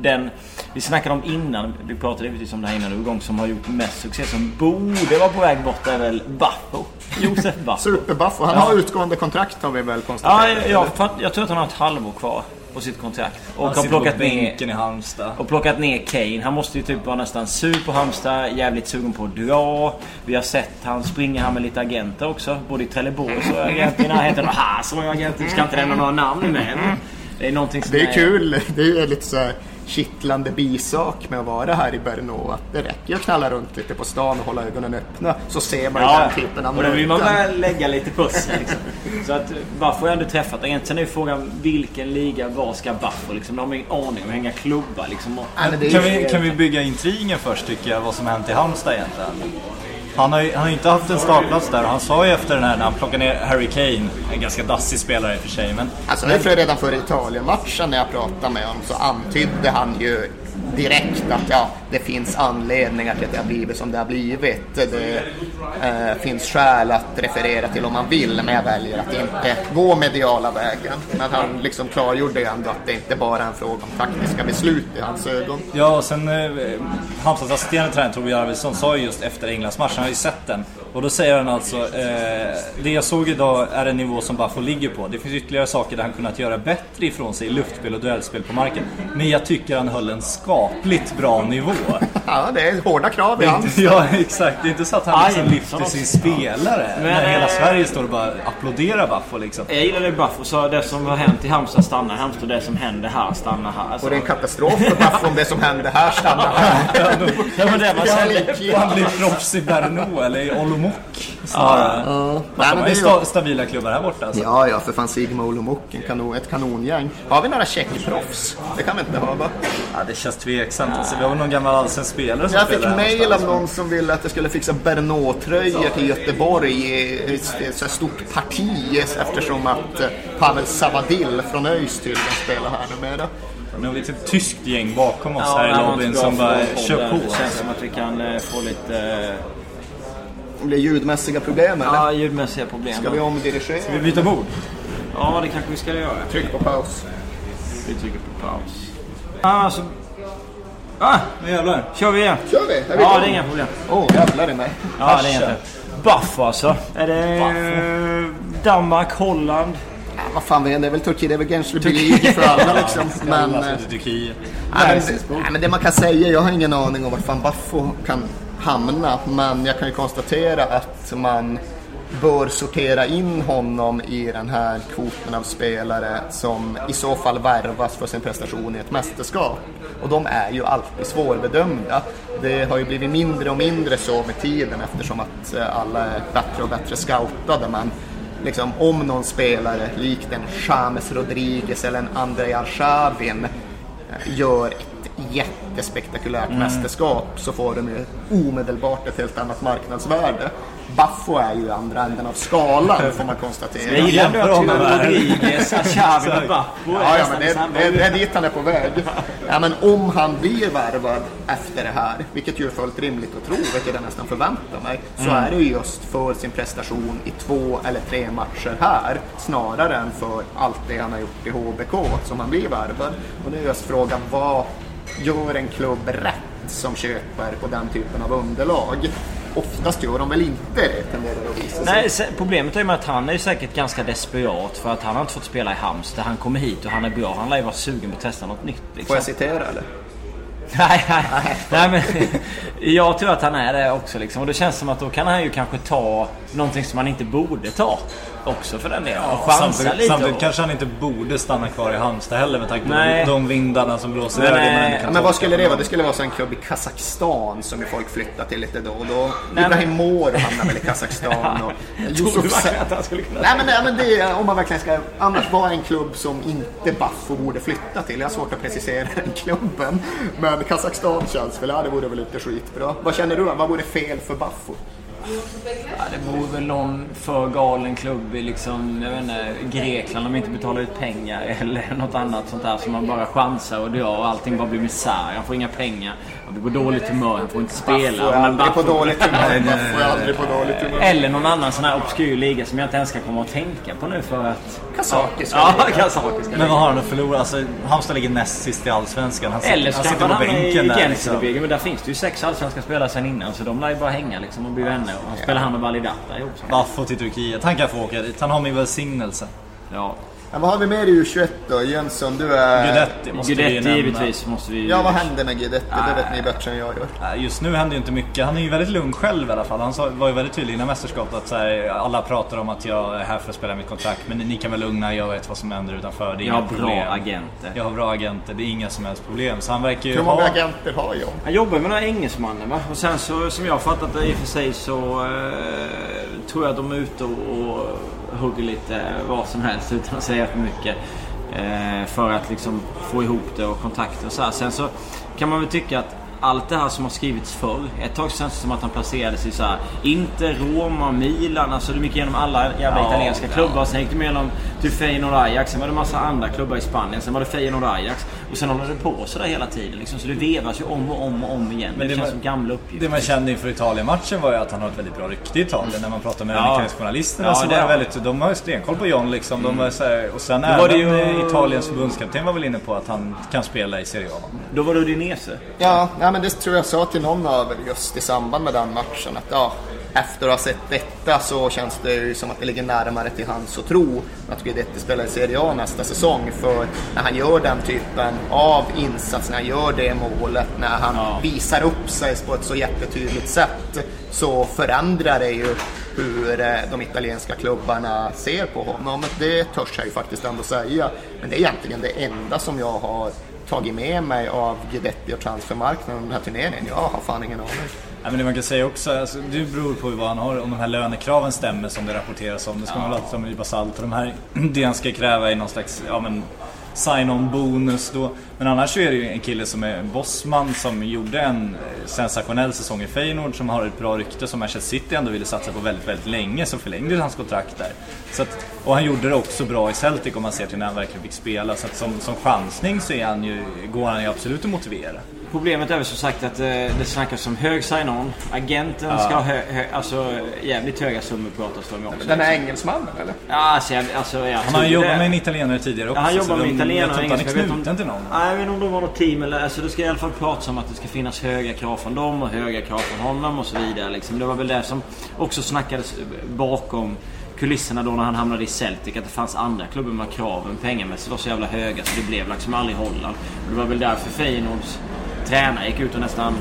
den, vi snackade om innan, vi pratade givetvis om det här innan övergång, som har gjort mest succé som borde vara på väg bort är väl Baffo. Josef Baffo. Superbuffo. Han Ja. har utgående kontrakt har vi väl konstaterat. Ja, jag, jag, jag tror att han har ett halvår kvar på sitt kontrakt. Och Han har plockat ner, i Halmstad. och plockat ner Kane. Han måste ju typ vara nästan sur på Halmstad, jävligt sugen på att dra. Vi har sett han springer här med lite agenter också. Både i Trelleborg så är agenter i närheten. Och här så är agenter. Vi ska inte nämna några namn men. Det är någonting som Det är kul. Det är ju lite så här kittlande bisak med att vara här i Brno. Att det räcker ju att knalla runt lite på stan och hålla ögonen öppna så ser man ju Ja, den typen av och då vill man börja lägga lite pussel liksom. Så att Baffo har jag ändå träffat agent. Sen är ju frågan vilken liga, var ska Baffo liksom? De har ingen aning om hänga klubbar liksom. Är Kan vi, kan vi bygga intrigen först tycker jag, vad som hänt i Halmstad egentligen? Han har ju han har inte haft en startplats där. Och han sa ju efter den här när han plockade ner Harry Kane, en ganska dassig spelare i och för sig, men... Alltså det är för redan före Italien-matchen när jag pratade med honom så antydde han ju direkt att ja, det finns anledningar till att det har blivit som det har blivit. Det eh, finns skäl att referera till om man vill, men jag väljer att inte gå mediala vägen. Men han liksom klargjorde ju ändå att det inte bara är en fråga om taktiska beslut i hans ögon. Ja, och sen eh, Halmstads assisterande tränare Torbjörn Arvidsson sa ju just efter Englandsmatchen, han har ju sett den. Och då säger han alltså, eh, det jag såg idag är en nivå som Baffo ligger på. Det finns ytterligare saker där han kunnat göra bättre ifrån sig i luftspel och duellspel på marken. Men jag tycker han höll en skapligt bra nivå. Ja, det är hårda krav i hans. ja, exakt. Det är inte så att han liksom lyfter sin spelare Men, när hela eh, Sverige står och bara applåderar Buffo liksom. Jag gillade Buffo sa det som har hänt i Halmstad stannar i Halmstad och det som händer här stannar här. Alltså, Och det är en katastrof för Buffo om det som händer här stannar här. ja, men det säger. likgiltig. Han blir proffs i Berno eller i Olomouc snarare. Ja. Men har det är stabila klubbar här borta alltså. Ja, ja, för fan Sigma och en kanon, ett kanongäng. Har vi några tjeckproffs? Det kan vi inte ha va? Ja, det känns tveksamt. Alltså, vi har väl någon gammal allsvensk spelare som Jag fick mail av någon som ville att jag skulle fixa Bernot-tröjor till Göteborg i ett stort parti eftersom att eh, Pavel Savadil från ÖIS tydligen spelar här numera. Nu har vi ett tyskt gäng bakom oss Ja, här i lobbyn som bara kör på. Det känns som att vi kan eh, få lite eh, Det blir ljudmässiga problem eller? ja, ljudmässiga problem. Ska vi omdirigera? Ska vi byta bord? Ja, det kanske vi ska göra. Tryck på paus. Vi trycker på paus. Ja, alltså... Ah, Nu jävlar. kör vi igen. Kör vi? Är vi Ja, det är inga problem. Åh, jävlar i mig. Ja, det är inga problem. Buff alltså. Är det Danmark, Holland? Ja, vad fan, det är väl Turkiet, det är väl Gençler Birliği för alla liksom. Men, Men, eh, men, nej, men det man kan säga, jag har ingen aning om vart fan Baffo kan hamna. Men jag kan ju konstatera att man bör sortera in honom i den här kvoten av spelare som i så fall värvas för sin prestation i ett mästerskap. Och de är ju alltid svårbedömda. Det har ju blivit mindre och mindre så med tiden eftersom att eh, alla är bättre och bättre scoutade. Men liksom, om någon spelare likt en James Rodriguez eller en Andrei Arshavin eh, gör ett jättespektakulärt mästerskap så får de ju omedelbart ett helt annat marknadsvärde. Baffo är ju andra änden av skalan får man konstatera. Jag gillar ändå att Rodriguez, Xavi Ja, ja, men det, det, det är dit han är på väg. Ja, men om han blir värvad efter det här, vilket ju är fullt rimligt att tro, vilket jag nästan förväntar mig, så är det ju just för sin prestation i två eller tre matcher här, snarare än för allt det han har gjort i HBK som han blir värvad. Och det är just frågan, vad gör en klubb rätt som köper på den typen av underlag? Oftast gör de väl inte det, tenderar att visa sig. Nej, problemet är med att han är säkert ganska desperat för att han har inte fått spela i Halmstad. Han kommer hit och han är bra. Han lär ju vara sugen på att testa något nytt. Liksom. Får jag citera eller? Nej, nej, nej men jag tror att han är det också liksom. Och det känns som att då kan han ju kanske ta någonting som han inte borde ta. Också för den delen. och chansa Samtidigt, lite. samtidigt och- kanske han inte borde stanna kvar i Halmstad heller med tanke på Nej. de vindarna som blåser Men, över. Ja, men tolka vad skulle det vara? Det skulle vara så en klubb i Kazakstan som ju folk flyttar till lite då och då. men- Ibrahim Moro hamnar väl i Kazakstan. Och Yusuf verkligen Sa- att han skulle kunna... Nej men, nej, men det är, om man verkligen ska... Annars var en klubb som inte Baffo borde flytta till. Jag har svårt att precisera den klubben. Men Kazakstan känns väl, ja det vore väl inte skitbra. Vad känner du? Vad vore fel för Baffo? Ja, det vore väl någon för galen klubb i liksom, jag vet inte, Grekland om inte betalar ut pengar eller något annat sånt där som man bara chansar och drar och allting bara blir misär. Han får inga pengar, han blir på dåligt humör, han får inte spela. Baffo är aldrig på Baffo- dåligt humör. Baffo är aldrig på dåligt humör. Eller någon annan sån här obskyr liga som jag inte ens ska komma att tänka på nu för att... Kazaki ska Ja. Kazaki ska Men vad har han att förlora? Alltså, Halmstad ligger näst sist i Allsvenskan. Han, sitter- Eller så han kanske sitter han på bänken där. Liksom. Men där finns det ju sex allsvenska spelare sen innan. Så de lär ju bara hänga liksom och bli vänner. Och han spelar han med Validata ihop. Baffo till Turkiet. Han kan få åka dit. Han har min välsignelse. Ja. Ja, vad har vi mer i U21 då? Jönsson, du är... Guidetti måste vi Guidetti nämna. givetvis måste vi Ja, vad hände med Guidetti? Det vet ni bättre än jag gör. Nej, Just nu händer ju inte mycket. Han är ju väldigt lugn själv i alla fall. Han var ju väldigt tydlig innan mästerskapet att så här, alla pratar om att jag är här för att spela mitt kontrakt. Men ni kan vara lugna, jag vet vad som händer utanför. Det är Jag har bra problem. agenter. Jag har bra agenter, det är inga som helst problem. Så han verkar ju Hur många ha... agenter har jag? Han jobbar med den här engelsmannen va? Och sen så som jag har fattat det i och för sig så eh, tror jag att de är ute och, och hugger lite vad som helst utan att säga för mycket. Eh, för att liksom få ihop det och kontakter och så här. Sen så kan man väl tycka att allt det här som har skrivits förr. Ett tag känns det som att han placerades i så här Inter, Roma, Milan. Alltså det gick igenom alla jävla Ja, italienska ja. klubbar. Sen gick det igenom till Feyenoord Ajax. Sen var det massa andra klubbar i Spanien. Sen var det Feyenoord Ajax. Och sen håller det på sådär hela tiden. Liksom. Så det vevas ju om och om och om igen. Men det, det känns var- som gamla uppgifter. Det man kände inför Italien-matchen var ju att han har ett väldigt bra rykte i Italien. När man pratar med Ja. journalisterna Ja, så det var det väldigt... De har ju stenkoll på John liksom. De var så här, och sen Då även var det ju- eh, Italiens förbundskapten var väl inne på att han kan spela i Serie A. Då var det Udinese. Ja, nej, men det tror jag sa till någon av er just i samband med den matchen att ja, efter att ha sett detta så känns det ju som att det ligger närmare till hans att tro att Guidetti spelar i Serie A nästa säsong. För när han gör den typen av insats, när han gör det målet, när han visar upp sig på ett så jättetydligt sätt så förändrar det ju hur eh, de italienska klubbarna ser på honom. Det törs jag ju faktiskt ändå säga. Men det är egentligen det enda som jag har tagit med mig av Guidetti och transfermarknaden under den här turneringen. Jag har fan ingen aning. Ja, men det man kan säga också, alltså, det beror på vad han har, om de här lönekraven stämmer som det rapporteras om. Det ska man väl alltid ta med en nypa salt. Och de här, det han ska kräva är någon slags, ja men sign-on bonus då. Men annars så är det ju en kille som är bossman som gjorde en eh, sensationell säsong i Feyenoord som har ett bra rykte som Manchester City ändå ville satsa på väldigt, väldigt länge så förlängde hans kontrakt där. Så att, och han gjorde det också bra i Celtic om man ser till när han verkligen fick spela. Så att som, som chansning så är han ju, går han ju absolut att motivera. Problemet är väl som sagt att eh, det snackas om hög sign-on. Agenten Ja. ska ha hö, hö, alltså, jävligt höga summor pratas det om också. Den här engelsmannen eller? Ja, alltså, jag, alltså, jag Han har jobbat med en italienare tidigare också. Ja, han jobbar med italienare och engelska. Jag vet om- till någon. Nej, jag vet inte om de var något team eller... Alltså det ska i alla fall pratas om att det ska finnas höga krav från dem och höga krav från honom och så vidare. Liksom. Det var väl det som också snackades bakom kulisserna då när han hamnade i Celtic. Att det fanns andra klubbar med kraven pengamässigt var så jävla höga så det blev liksom aldrig Holland. Och det var väl därför Feyenoords tränare gick ut och nästan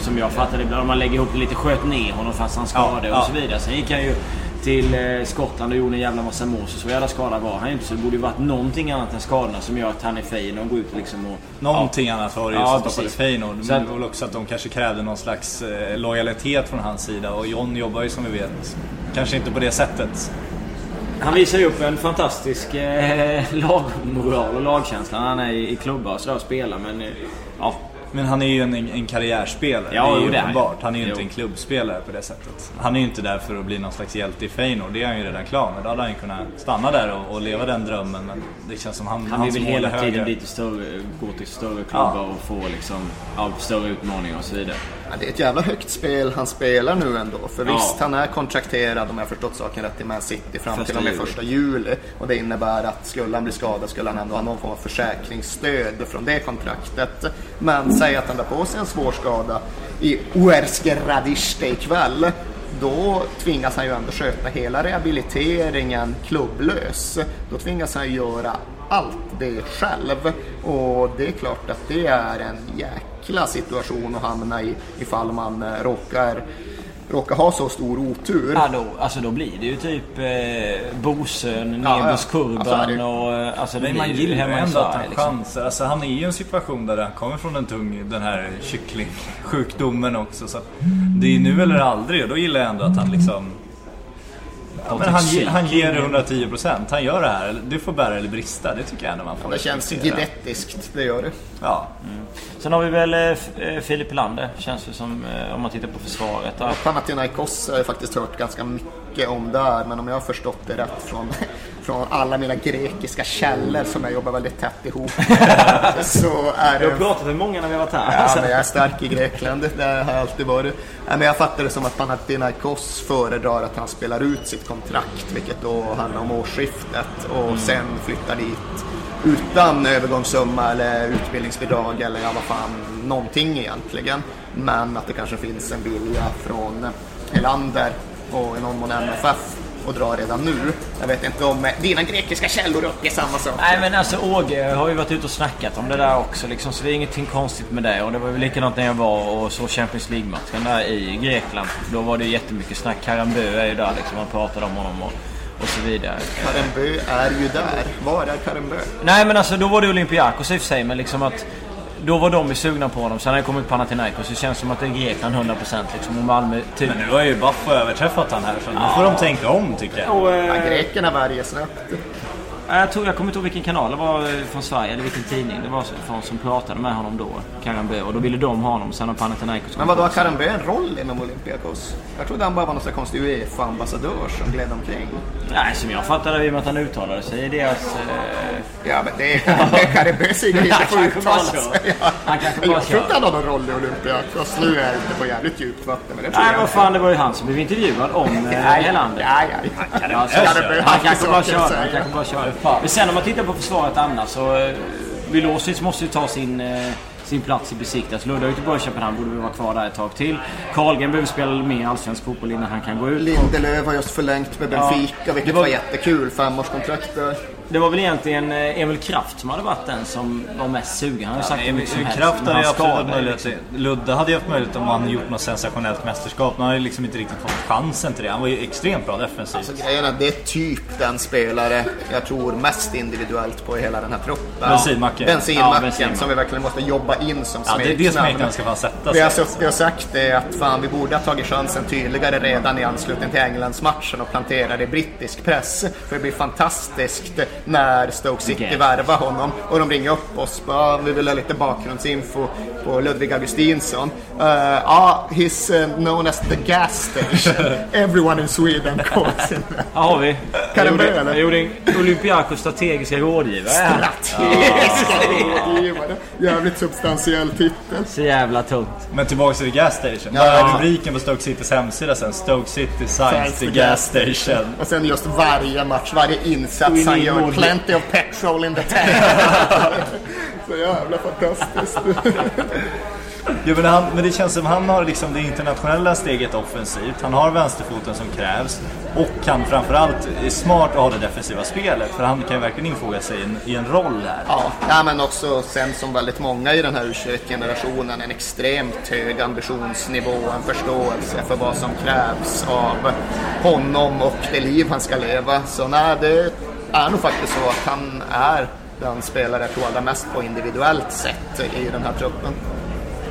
som jag fattade ibland, om man lägger ihop det lite, sköt ner honom fast han skadade Ja, och så ja. vidare. Sen gick han ju till eh, Skottland och gjorde en jävla massa mål. Så jävla skadad var han ju inte. Så det borde ju varit någonting annat än skadorna som gör att han är och går ut liksom och... Någonting annat var det ju Ja, som stoppade. Feyenoord. Men det var väl också att de kanske krävde någon slags eh, lojalitet från hans sida. Och John jobbar ju som vi vet, kanske inte på det sättet. Han visar ju upp en fantastisk eh, lagmoral och lagkänsla när han är i, i klubbar och sådär och spelar. Men eh, ja, Men han är ju en, en karriärspelare. Ja, det är ju det är han. uppenbart. Han är ju Jo. inte en klubbspelare på det sättet. Han är ju inte där för att bli någon slags hjälte i Feyenoord. Det är han ju redan klar med. Då hade han ju kunnat stanna där och, och leva den drömmen. Men det känns som han, han vill väl hela tiden högre. bli till större, gå till större klubbar Ja. och få liksom, ja, större utmaningar och så vidare. Ja, det är ett jävla högt spel han spelar nu ändå. För Ja. visst, han är kontrakterad om jag har förstått saken rätt till Man City fram Första till och med juli. första juli. Och det innebär att skulle han bli skadad skulle han ändå ha någon form av försäkringsstöd från det kontraktet. Men säg att han drar på sig en svår skada i Uerske Radiste ikväll. Då tvingas han ju ändå sköta hela rehabiliteringen klubblös. Då tvingas han ju göra allt det själv. Och det är klart att det är en jäkla situation att hamna i ifall man råkar, råkar ha så stor otur. Ja, då, alltså då blir det ju typ eh, Bosön, Ja, ja. Nebuskurban Alltså, och... eh, Alltså, det man ju gillar ju hemma i ändå att Sverige, han liksom. chansar. Alltså, han är ju i en situation där han kommer från den tung, den här kycklingsjukdomen också. Så att det är nu eller aldrig och då gillar jag ändå att han liksom... Ja, men han, han ger det 110%. Han gör det här. Det får bära eller brista. Det tycker jag ändå man får Det känns guidettiskt, det gör det. Ja. Sen har vi väl eh, eh, Filip Lander, känns det som, eh, om man tittar på försvaret. Panathinaikos har jag faktiskt hört ganska mycket om där, men om jag har förstått det rätt från, från alla mina grekiska källor som jag jobbar väldigt tätt ihop så är Vi har det... pratat med många när vi har varit här. Ja, men jag är stark i Grekland, det har jag alltid varit. Men jag fattar det som att Panathinaikos föredrar att han spelar ut sitt kontrakt, vilket då handlar om årsskiftet, och sen flyttar dit utan övergångssumma eller utbildningsbidrag eller ja, vad fan, någonting egentligen. Men att det kanske finns en vilja från Helander och i någon mån MFF och dra redan nu. Jag vet inte om eh, dina grekiska källor uppger samma sak. Nej men alltså Åge har ju varit ute och snackat om det där också liksom, så det är ingenting konstigt med det. Och det var väl likadant när jag var och såg Champions League-matchen där i Grekland. Då var det jättemycket snack. Karambö är ju där liksom, man pratade om honom och, och så vidare. Karembö är ju där. Var är Karembö? Nej men alltså då var det Olympiakos i och för sig men liksom att då var de ju sugna på honom. Sen har det kommit Panathinaikos. Det känns som att det är Grekland 100% liksom. Och Malmö typ. Men nu har ju Baffo överträffat han här så nu får de tänka om tycker jag. Och, eh, Ja, grekerna värjer snabbt. Ja, Jag, tror, jag kommer inte ihåg vilken kanal det var eh, från Sverige eller vilken tidning det var från som pratade med honom då. Karambö. Och då ville de ha honom. Sen har Panathinaikos Men vadå, har Karembö en roll inom Olympiakos? Jag trodde han bara var någon sån konstig Uefa-ambassadör som gled omkring. Nej, som jag fattade det i och med att han uttalade sig i deras... Eh... Ja, men det är. Karembö säger inte får uttala sig. Ja. Han kanske bara Jag tror inte han har någon roll i Olympiakos. Nu är jag inte på jävligt djupt vatten, men det tror Nej, vad fan, det var ju han som blev intervjuad om eh, Helander. ja, ja, ja. Han kanske bara kör. Han kanske bara kör. Men sen om man tittar på försvaret annars så... Eh, Milosevic måste ju ta sin, eh, sin plats i Besiktas. Ludde har ju tillbaka i Köpenhamn, borde väl vara kvar där ett tag till. Karlgren behöver spela mer allsvensk fotboll innan han kan gå ut. Lindelöf har just förlängt med Benfica, Ja, vilket det var... var- jättekul. Femårskontrakt där. Det var väl egentligen eh, Emil Kraft som hade varit den som var mest sugen. Han har ju sagt hur mycket som helst. Kraft hade ju absolut möjlighet till. Ludde hade ju haft möjlighet om han gjort något sensationellt mästerskap. Men han har ju liksom inte riktigt fått chansen till det. Han var ju extremt bra defensivt. Alltså, grejen är att det är typ den spelare jag tror mest individuellt på i hela den här truppen. Bensinmacken. Bensinmacken Ja, bensinmacken. som vi verkligen måste jobba in som Ja, det- det smeknamn. smeknamnet ska fan sätta vi har, sig, så, vi har sagt det att fan, vi borde ha tagit chansen tydligare redan i anslutning till Englandsmatchen och plantera det i brittisk press. För det blir fantastiskt när Stoke City Okej. värvar honom och de ringer upp oss. Bara, vi vill ha lite bakgrundsinfo på Ludvig Augustinsson. Uh, Ja, he's uh, known as the gas station. Everyone in Sweden calls him that. Har vi. Kan Jag det eller? Jag gjorde en Olympiakos strategiska rådgivare. Strategiska rådgivare. Jävligt substantiell titel. Så jävla tungt. Men tillbaka till the gas station. Ja. Bara rubriken på Stoke Citys hemsida sen. Stoke City signs the gas station. Och sen just varje match, varje insats han gör. More- Plenty of petrol in the tank. Så jävla fantastiskt. Ja, men, han, men det känns som han har liksom det internationella steget offensivt. Han har vänsterfoten som krävs. Och han framförallt är smart och har det defensiva spelet. För han kan ju verkligen infoga sig i en, i en roll här. Ja, ja, men också sen som väldigt många i den här u generationen en extremt hög ambitionsnivå, en förståelse för vad som krävs av honom och det liv han ska leva. Så nej, det är nog faktiskt så att han är den spelare jag tror allra mest på individuellt sett i den här truppen.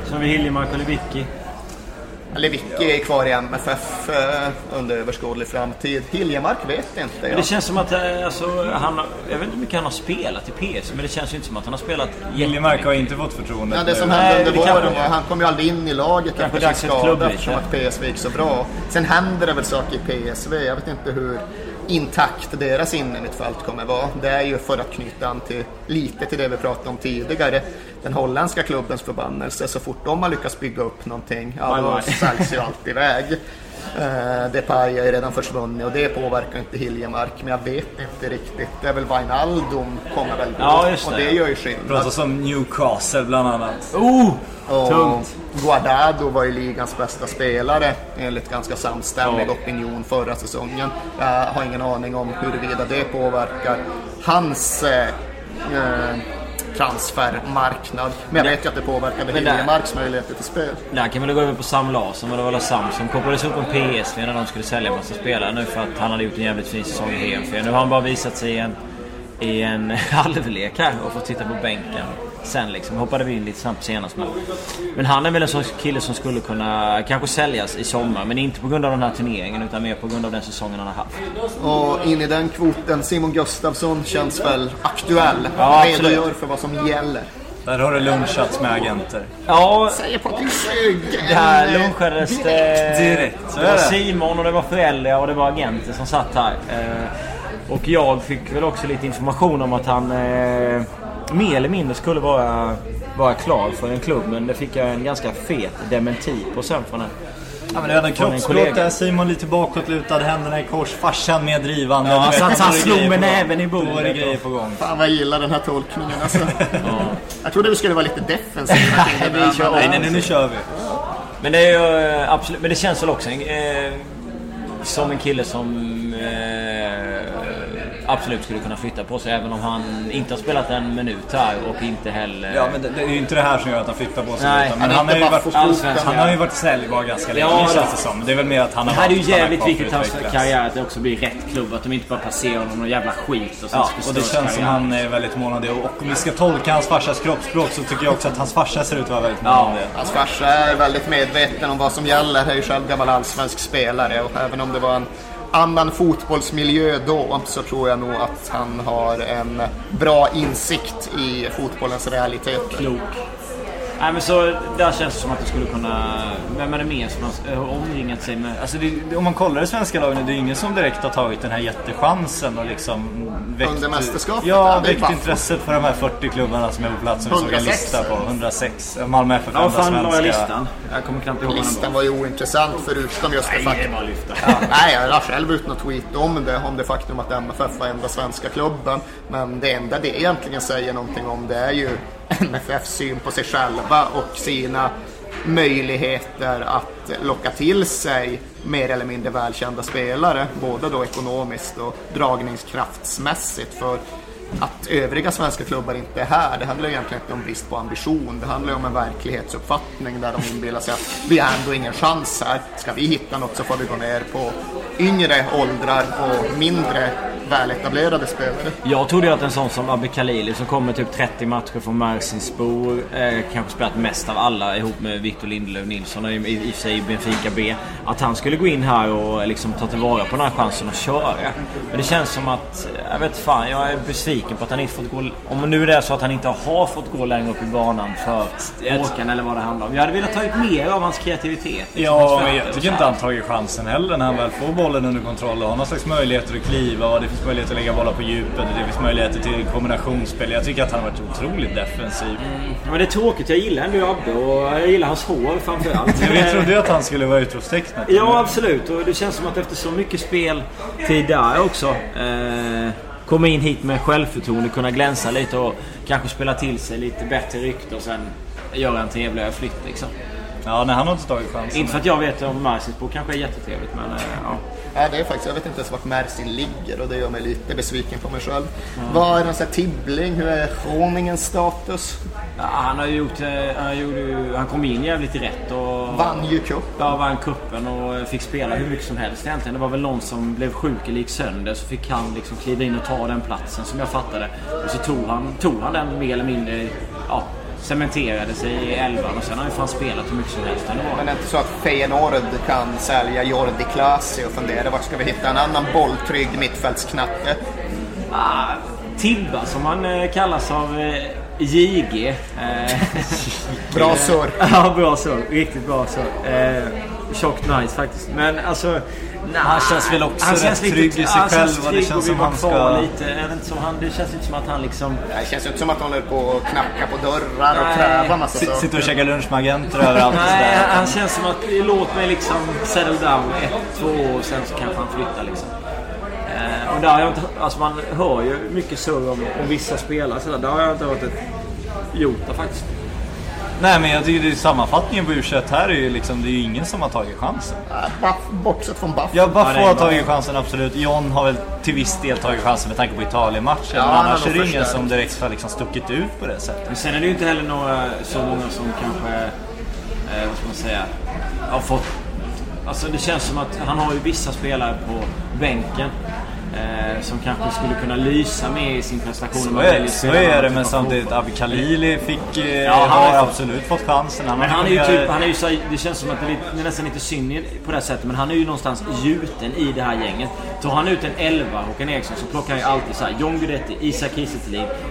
Så har vi Hiljemark och Lewicki. Lewicki är kvar i MFF eh, under överskådlig framtid. Hiljemark vet inte Men jag. det känns som att eh, alltså, han har, jag vet inte hur mycket han har spelat i PS, men det känns ju inte som att han har spelat Hiljemark har inte fått förtroende. Ja, det som hände under våren var han kom ju aldrig in i laget Kanske efter sin skada eftersom att PSV gick så bra. Sen händer det väl saker i PSV. Jag vet inte hur intakt deras innermittfält kommer vara. Det är ju för att knyta an till lite till det vi pratade om tidigare. Den holländska klubbens förbannelse. Så fort de har lyckats bygga upp någonting, ja då säljs ju allt iväg. Uh, Depay är ju redan försvunnit och det påverkar inte Hiljemark. Men jag vet inte riktigt. Det är väl Wijnaldum kommer väl gå. Ja, just och det. det gör ju skillnad. Pratas om Newcastle bland annat. Oh! Och Tungt. Guardado var ju ligans bästa spelare enligt ganska samstämmig Ja. opinion förra säsongen. Jag har ingen aning om huruvida det påverkar hans eh, eh, transfermarknad. Men jag vet ju att det påverkade Men Hiljemarks möjligheter till spel. Där kan vi väl gå över på Sam Larsson, och det var väl Sam som kopplades upp med PSV när de skulle sälja massa spelare nu för att han hade gjort en jävligt fin säsong i HMF. Nu har han bara visat sig i en, i en halvlek här och fått sitta på bänken. Sen liksom hoppade vi in lite snabbt senast men, men han är väl en sån kille som skulle kunna kanske säljas i sommar men inte på grund av den här turneringen utan mer på grund av den säsongen han har haft. Och in i den kvoten, Simon Gustafsson känns väl aktuell. Ja, absolut. Redogör för vad som gäller. Där har det lunchats med agenter. Ja, Säger Patrik det här lunchades det... Direkt, så Det är var det. Simon och det var föräldrar och det var agenter som satt här. Eh, Och jag fick väl också lite information om att han eh, mer eller mindre skulle vara, vara klar för en klubb. Men det fick jag en ganska fet dementi på sen från en, Ja, men det är en kroppsspråk där. Simon lite bakåtlutad, händerna i kors. Farsan med drivande. Ja, Du han är det slog med näven i det bordet. grejer på gång. Fan vad jag gillar den här tolkningen alltså. Jag trodde vi skulle vara lite kör men- Nej, nej, nej, nu kör vi. Men det är ju eh, absolut, men det känns väl också eh, som en kille som eh, absolut skulle kunna flytta på sig även om han inte har spelat en minut här och inte heller... Ja, men det, det är ju inte det här som gör att han flyttar på sig. Nej. utan, Han men är han, har varit, han har ju varit säljbar ganska länge Ja, känns det som. Det är väl mer att han har Det här är ju jävligt viktigt i att hans karriär att det också blir rätt klubb. Att de inte bara passerar honom någon jävla skit och Ja, och det känns som karriären. han är väldigt mån om det. Och om vi ska tolka hans farsas kroppsspråk så tycker jag också att hans farsa ser ut att vara väldigt mån om det. Hans farsa är väldigt medveten om vad som gäller. Han är ju själv gammal allsvensk spelare och även om det var en annan fotbollsmiljö då så tror jag nog att han har en bra insikt i fotbollens realiteter. Klok. Nej men så där känns det som att det skulle kunna... Vem är det mer som har eh, omringat sig med... Alltså det, det- om man kollar i svenska lagen, det är ingen som direkt har tagit den här jättechansen och liksom väckt, Under mästerskapet, Ja, ja, det väckt bara- intresset för de här 40 klubbarna som är på plats som vi såg en 106, lista på. eller? 106. Malmö FF, Ja, vad enda fan la jag svenska. listan? Jag kommer knappt ihåg Listan var. ju ointressant förutom just det Nej, faktum... det var lyfta. Ja, nej, jag la själv ut något tweet om det, om det faktum att MFF var enda svenska klubben. Men det enda det egentligen säger någonting om det är ju MFFs syn på sig själva och sina möjligheter att locka till sig mer eller mindre välkända spelare, både då ekonomiskt och dragningskraftsmässigt. För att övriga svenska klubbar inte är här, det handlar egentligen inte om brist på ambition. Det handlar om en verklighetsuppfattning där de inbillar sig att vi har ändå ingen chans här. Ska vi hitta något så får vi gå ner på yngre åldrar och mindre väletablerade spelare. Jag trodde ju att en sån som Abbe Khalili som kommer typ 30 matcher från Mersinspor, eh, kanske spelat mest av alla ihop med Victor Lindelöf Nilsson i, i, i och för sig i Benfica B. Att han skulle gå in här och liksom ta tillvara på den här chansen och köra. Men det känns som att, jag vet fan, jag är besviken på att han inte fått gå... Om nu det är så att han inte har fått gå längre upp i banan för Håkan eller vad det handlar om. Jag hade velat ta ut mer av hans kreativitet. Ja, men jag tycker inte han tagit chansen heller när han väl får bollen under kontroll och har någon slags möjligheter att kliva och det finns möjligheter att lägga bollar på djupet och det finns möjligheter till kombinationsspel. Jag tycker att han har varit otroligt defensiv. Mm. Men det är tråkigt. Jag gillar ändå Abbe och jag gillar hans hår framförallt. Men vi trodde ju att han skulle vara utropstecknet. Ja, absolut. Och det känns som att efter så mycket speltid där också. Eh, komma in hit med självförtroende, kunna glänsa lite och kanske spela till sig lite bättre rykte och sen göra en trevligare flytt liksom. Ja, nej, han har inte tagit chansen. Inte för att jag vet om Marcinsbo kanske är jättetrevligt men eh, ja. Ja, det är faktiskt, jag vet inte ens vart Mersin ligger och det gör mig lite besviken på mig själv. Vad är någon sån här Tibbling? Hur är Groningens status? Ja, han har gjort... eh, Han, gjorde, han kom in jävligt rätt och... Vann ju cup. Ja, vann kuppen och fick spela hur mycket som helst egentligen. Det var väl någon som blev sjuk eller gick sönder så fick han liksom kliva in och ta den platsen som jag fattade. Och så tog han, tog han den mer eller mindre... Ja, cementerade sig i elvan och sen har ju fan spelat hur mycket som helst ändå. Men det är inte så att Feyenoord kan sälja Jordi Klasi och fundera vart ska vi hitta en annan bolltrygg mittfältsknatte? Ah, Tibba som han eh, kallas av eh, JG. Eh, Bra surr. ja, bra surr. Riktigt bra surr. Eh, tjockt nice faktiskt. Men alltså... nah, Han känns väl också rätt trygg i sig han känns själv och det trygg känns och som han ska- Lite. Inte som han, det känns inte som att han liksom... Det känns ju inte som att han håller på att knacka på dörrar och Nej. kräva massa S- saker. Sitter och käkar lunch med agenter överallt och Nej, sådär. han känns som att låt mig liksom settle down ett, två år och sen så kanske han flyttar liksom. Eh, och där har jag inte, alltså man hör ju mycket surr om, om vissa spelare sådär. Där har jag inte hört ett jota faktiskt. Nej men jag tycker det är sammanfattningen på u här är ju liksom, det är ju ingen som har tagit chansen. Buff- Bortsett från Buff. Ja, är har tagit chansen absolut. John har väl till viss del tagit chansen med tanke på Italien-matchen. Ja, men han har annars är det ingen som direkt har liksom stuckit ut på det sättet. Men sen är det ju inte heller några så många som kanske, eh, vad ska man säga, har fått... Alltså det känns som att han har ju vissa spelare på bänken. Eh, som kanske skulle kunna lysa med i sin prestation. Så är, så är det, men typ av samtidigt. Abi Khalili fick, eh, Ja, har absolut fått chansen. Han, Men han är ju typ, han är ju så, det känns som att det är, lite- det är nästan lite synd på det här sättet, men han är ju någonstans gjuten i det här gänget. Tar han ut en 11, Håkan Eriksson, så plockar han ju alltid så här John Guidetti, Isak Kiese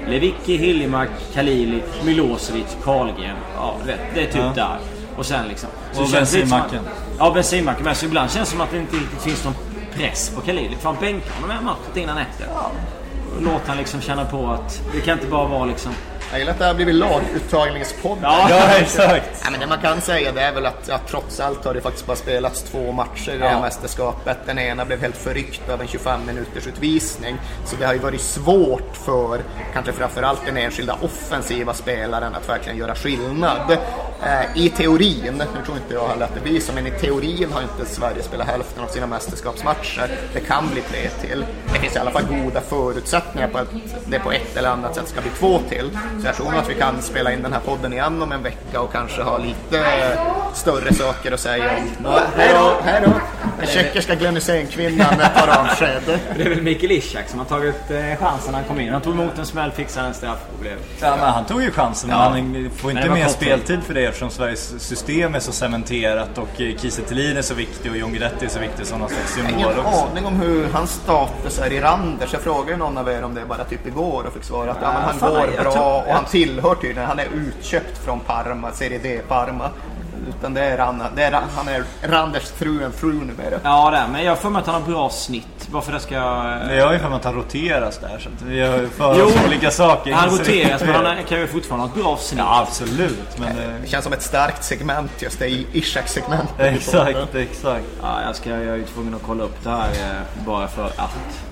Lewicki, Hiljemark, Khalili, Milosevic, Karlgren. Ja, vet, det är typ Ja. där. Och sen liksom. Och som att- bensinmacken. Ja, bensinmacken med. Så ibland känns det som att det inte riktigt finns någon press på Khalili. Fan, bänka honom en match innan efter. Låt han liksom känna på att det kan inte bara vara liksom... Jag gillar att det har blivit laguttagningspodd. Ja, Ja, exakt. Ja, men det man kan säga det är väl att, att trots allt har det faktiskt bara spelats två matcher i det här mästerskapet. Den ena blev helt förryckt av en 25 minuters utvisning. Så det har ju varit svårt för kanske framförallt den enskilda offensiva spelaren att verkligen göra skillnad. Eh, I teorin, nu tror inte jag heller att det blir så, men i teorin har inte Sverige spelat hälften av sina mästerskapsmatcher. Det kan bli tre till. Det finns i alla fall goda förutsättningar på att det på ett eller annat sätt ska bli två till. Så jag tror att vi kan spela in den här podden igen om en vecka och kanske ha lite större saker att säga om. Ja, Hej då! Hej då! Den tjeckiska Glenn Hysén-kvinnan tar avsked. Det är väl Mikael Ishak som har tagit eh, chansen när han kom in. Han tog emot en smäll, fixade en straff och blev... Ja, men han tog ju chansen, men Ja. han får Men inte mer speltid för det eftersom Sveriges system är så cementerat och eh, Kiese är så viktig och John Guidetti är så viktig som någon slags Jag har symbol ingen också. aning om hur hans status är i Randers. Jag frågade någon av er om det bara typ igår och fick svara att ja, men han fan, går bra tror- och han tillhör tydligen, han är utköpt från Parma, Serie D Parma. Utan det är, Ranna, det är, han är Randers fru en fru numera. Ja, det är, men jag har för mig att han har bra snitt. Varför det ska... Jag har ju för mig att han roteras där så vi har ju för Jo, oss olika saker. Han roteras, men han kan ju fortfarande ha ett bra snitt. Ja, absolut. Men eh, Det känns som ett starkt segment just det, i Ishak-segmentet. exakt, exakt. Ja, jag, ska, jag är ju tvungen att kolla upp det här eh, bara för att.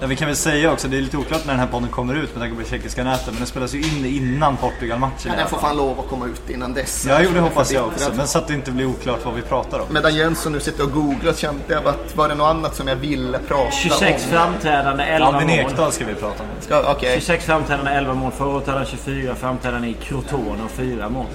Ja, vi kan väl säga också, det är lite oklart när den här podden kommer ut med tanke på det tjeckiska nätet. Men den spelas ju in innan Portugal-matchen Ja, den får fan lov att komma ut innan dess. Ja, jo, det hoppas jag också. Men så att det inte blir oklart vad vi pratar om. Medan Jönsson nu sitter och googlar kände jag att var det något annat som jag ville prata 26 om? framträdande, 11 Albin mål. Ekdal ska vi prata om. Ska, okej. 26 framträdande, 11 mål. Förra året hade han 24 framträdanden i Crotone och 4 mål.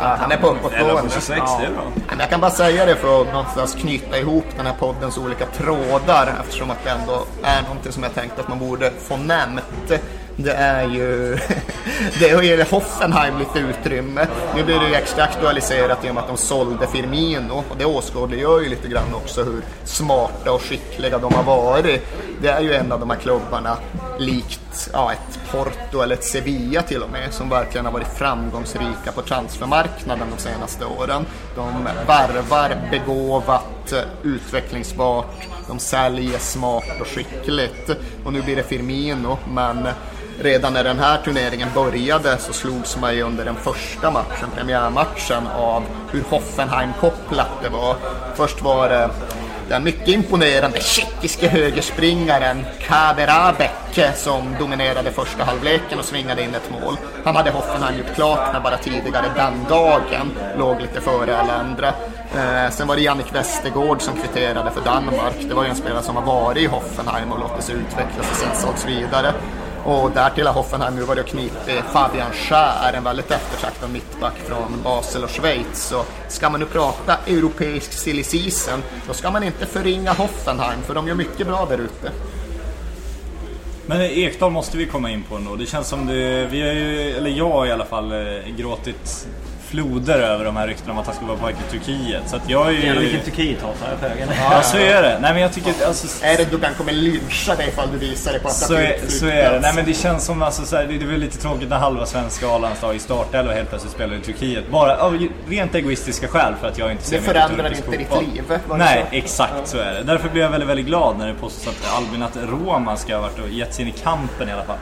Ja, han är på uppåtgående. 26, det är bra. Men jag kan bara säga det för att någonstans knyta ihop den här poddens olika trådar eftersom att det ändå är någonting som jag tänkte att man borde få nämnt. Det är ju... det ger Hoffenheim lite utrymme. Nu blir det ju extra aktualiserat i och med att de sålde Firmino och det åskådliggör ju lite grann också hur smarta och skickliga de har varit. Det är ju en av de här klubbarna likt ja, ett Porto eller ett Sevilla till och med som verkligen har varit framgångsrika på transfermarknaden de senaste åren. De varvar begåvat, eh, utvecklingsbart, de säljer smart och skickligt. Och nu blir det Firmino, men redan när den här turneringen började så slogs man ju under den första matchen, premiärmatchen, av hur Hoffenheim-kopplat det var. Först var det den mycket imponerande tjeckiske högerspringaren Kaderabek som dominerade första halvleken och svingade in ett mål. Han hade Hoffenheim gjort klart när bara tidigare den dagen låg lite före alla andra. Eh, sen var det Jannik Westergård som kvitterade för Danmark. Det var ju en spelare som har varit i Hoffenheim och låtit sig utvecklas och sen sågs vidare. Och därtill har Hoffenheim nu varit och knipit Fabian Schär, en väldigt eftertraktad mittback från Basel och Schweiz. Så ska man nu prata europeisk silly season, då ska man inte förringa Hoffenheim, för de gör mycket bra där ute. Men Ekdal måste vi komma in på ändå. Det känns som det, vi har ju, eller jag i alla fall, eh, gråtit floder över de här ryktena om att han ska vara på väg till Turkiet. Så att jag är Jävlar vilken ju... Turkiet-hatare jag är. Ja, så är det. Nej men jag tycker, alltså, Erdogan kommer lyncha dig ifall du visar dig på Så är, så är det. Nej men det känns som alltså, så här, det, det är väl lite tråkigt när halva svenska A-landslag i startelva helt plötsligt spelar i Turkiet. Bara av rent egoistiska skäl för att jag inte ser Det förändrar inte ditt fotboll. liv, det Nej, så? exakt så är det. Därför blir jag väldigt, väldigt glad när det påstås att Albin, att Roma ska ha varit och gett sig in i kampen i alla fall.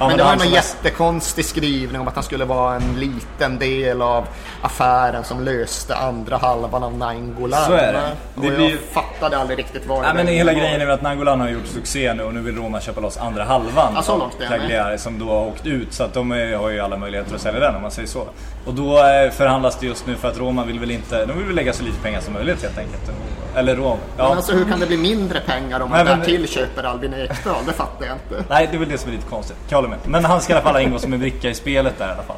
Ja, Men det var han någon som är- jättekonstig skrivning om att han skulle vara en liten del av affären som löste andra halvan av Nainggolan. Så är det. Och Det jag blir- fattade aldrig riktigt vad Nej, men det hela var. grejen är att Nangolan har gjort succé nu och nu vill Roma köpa loss andra halvan. Ja, så långt är jag med. Cagliari som då har åkt ut. Så att de har ju alla möjligheter att sälja den om man säger så. Och då eh, förhandlas det just nu för att Roma vill väl inte, de vill väl lägga så lite pengar som möjligt helt enkelt. Eller. Men Ja. alltså hur kan det bli mindre pengar om man Nej, men- därtill köper Albin Ekdal? Det fattar jag inte. Nej, det är väl det som är lite konstigt. Jag håller med. Men han ska i alla fall ingå som en bricka i spelet där i alla fall.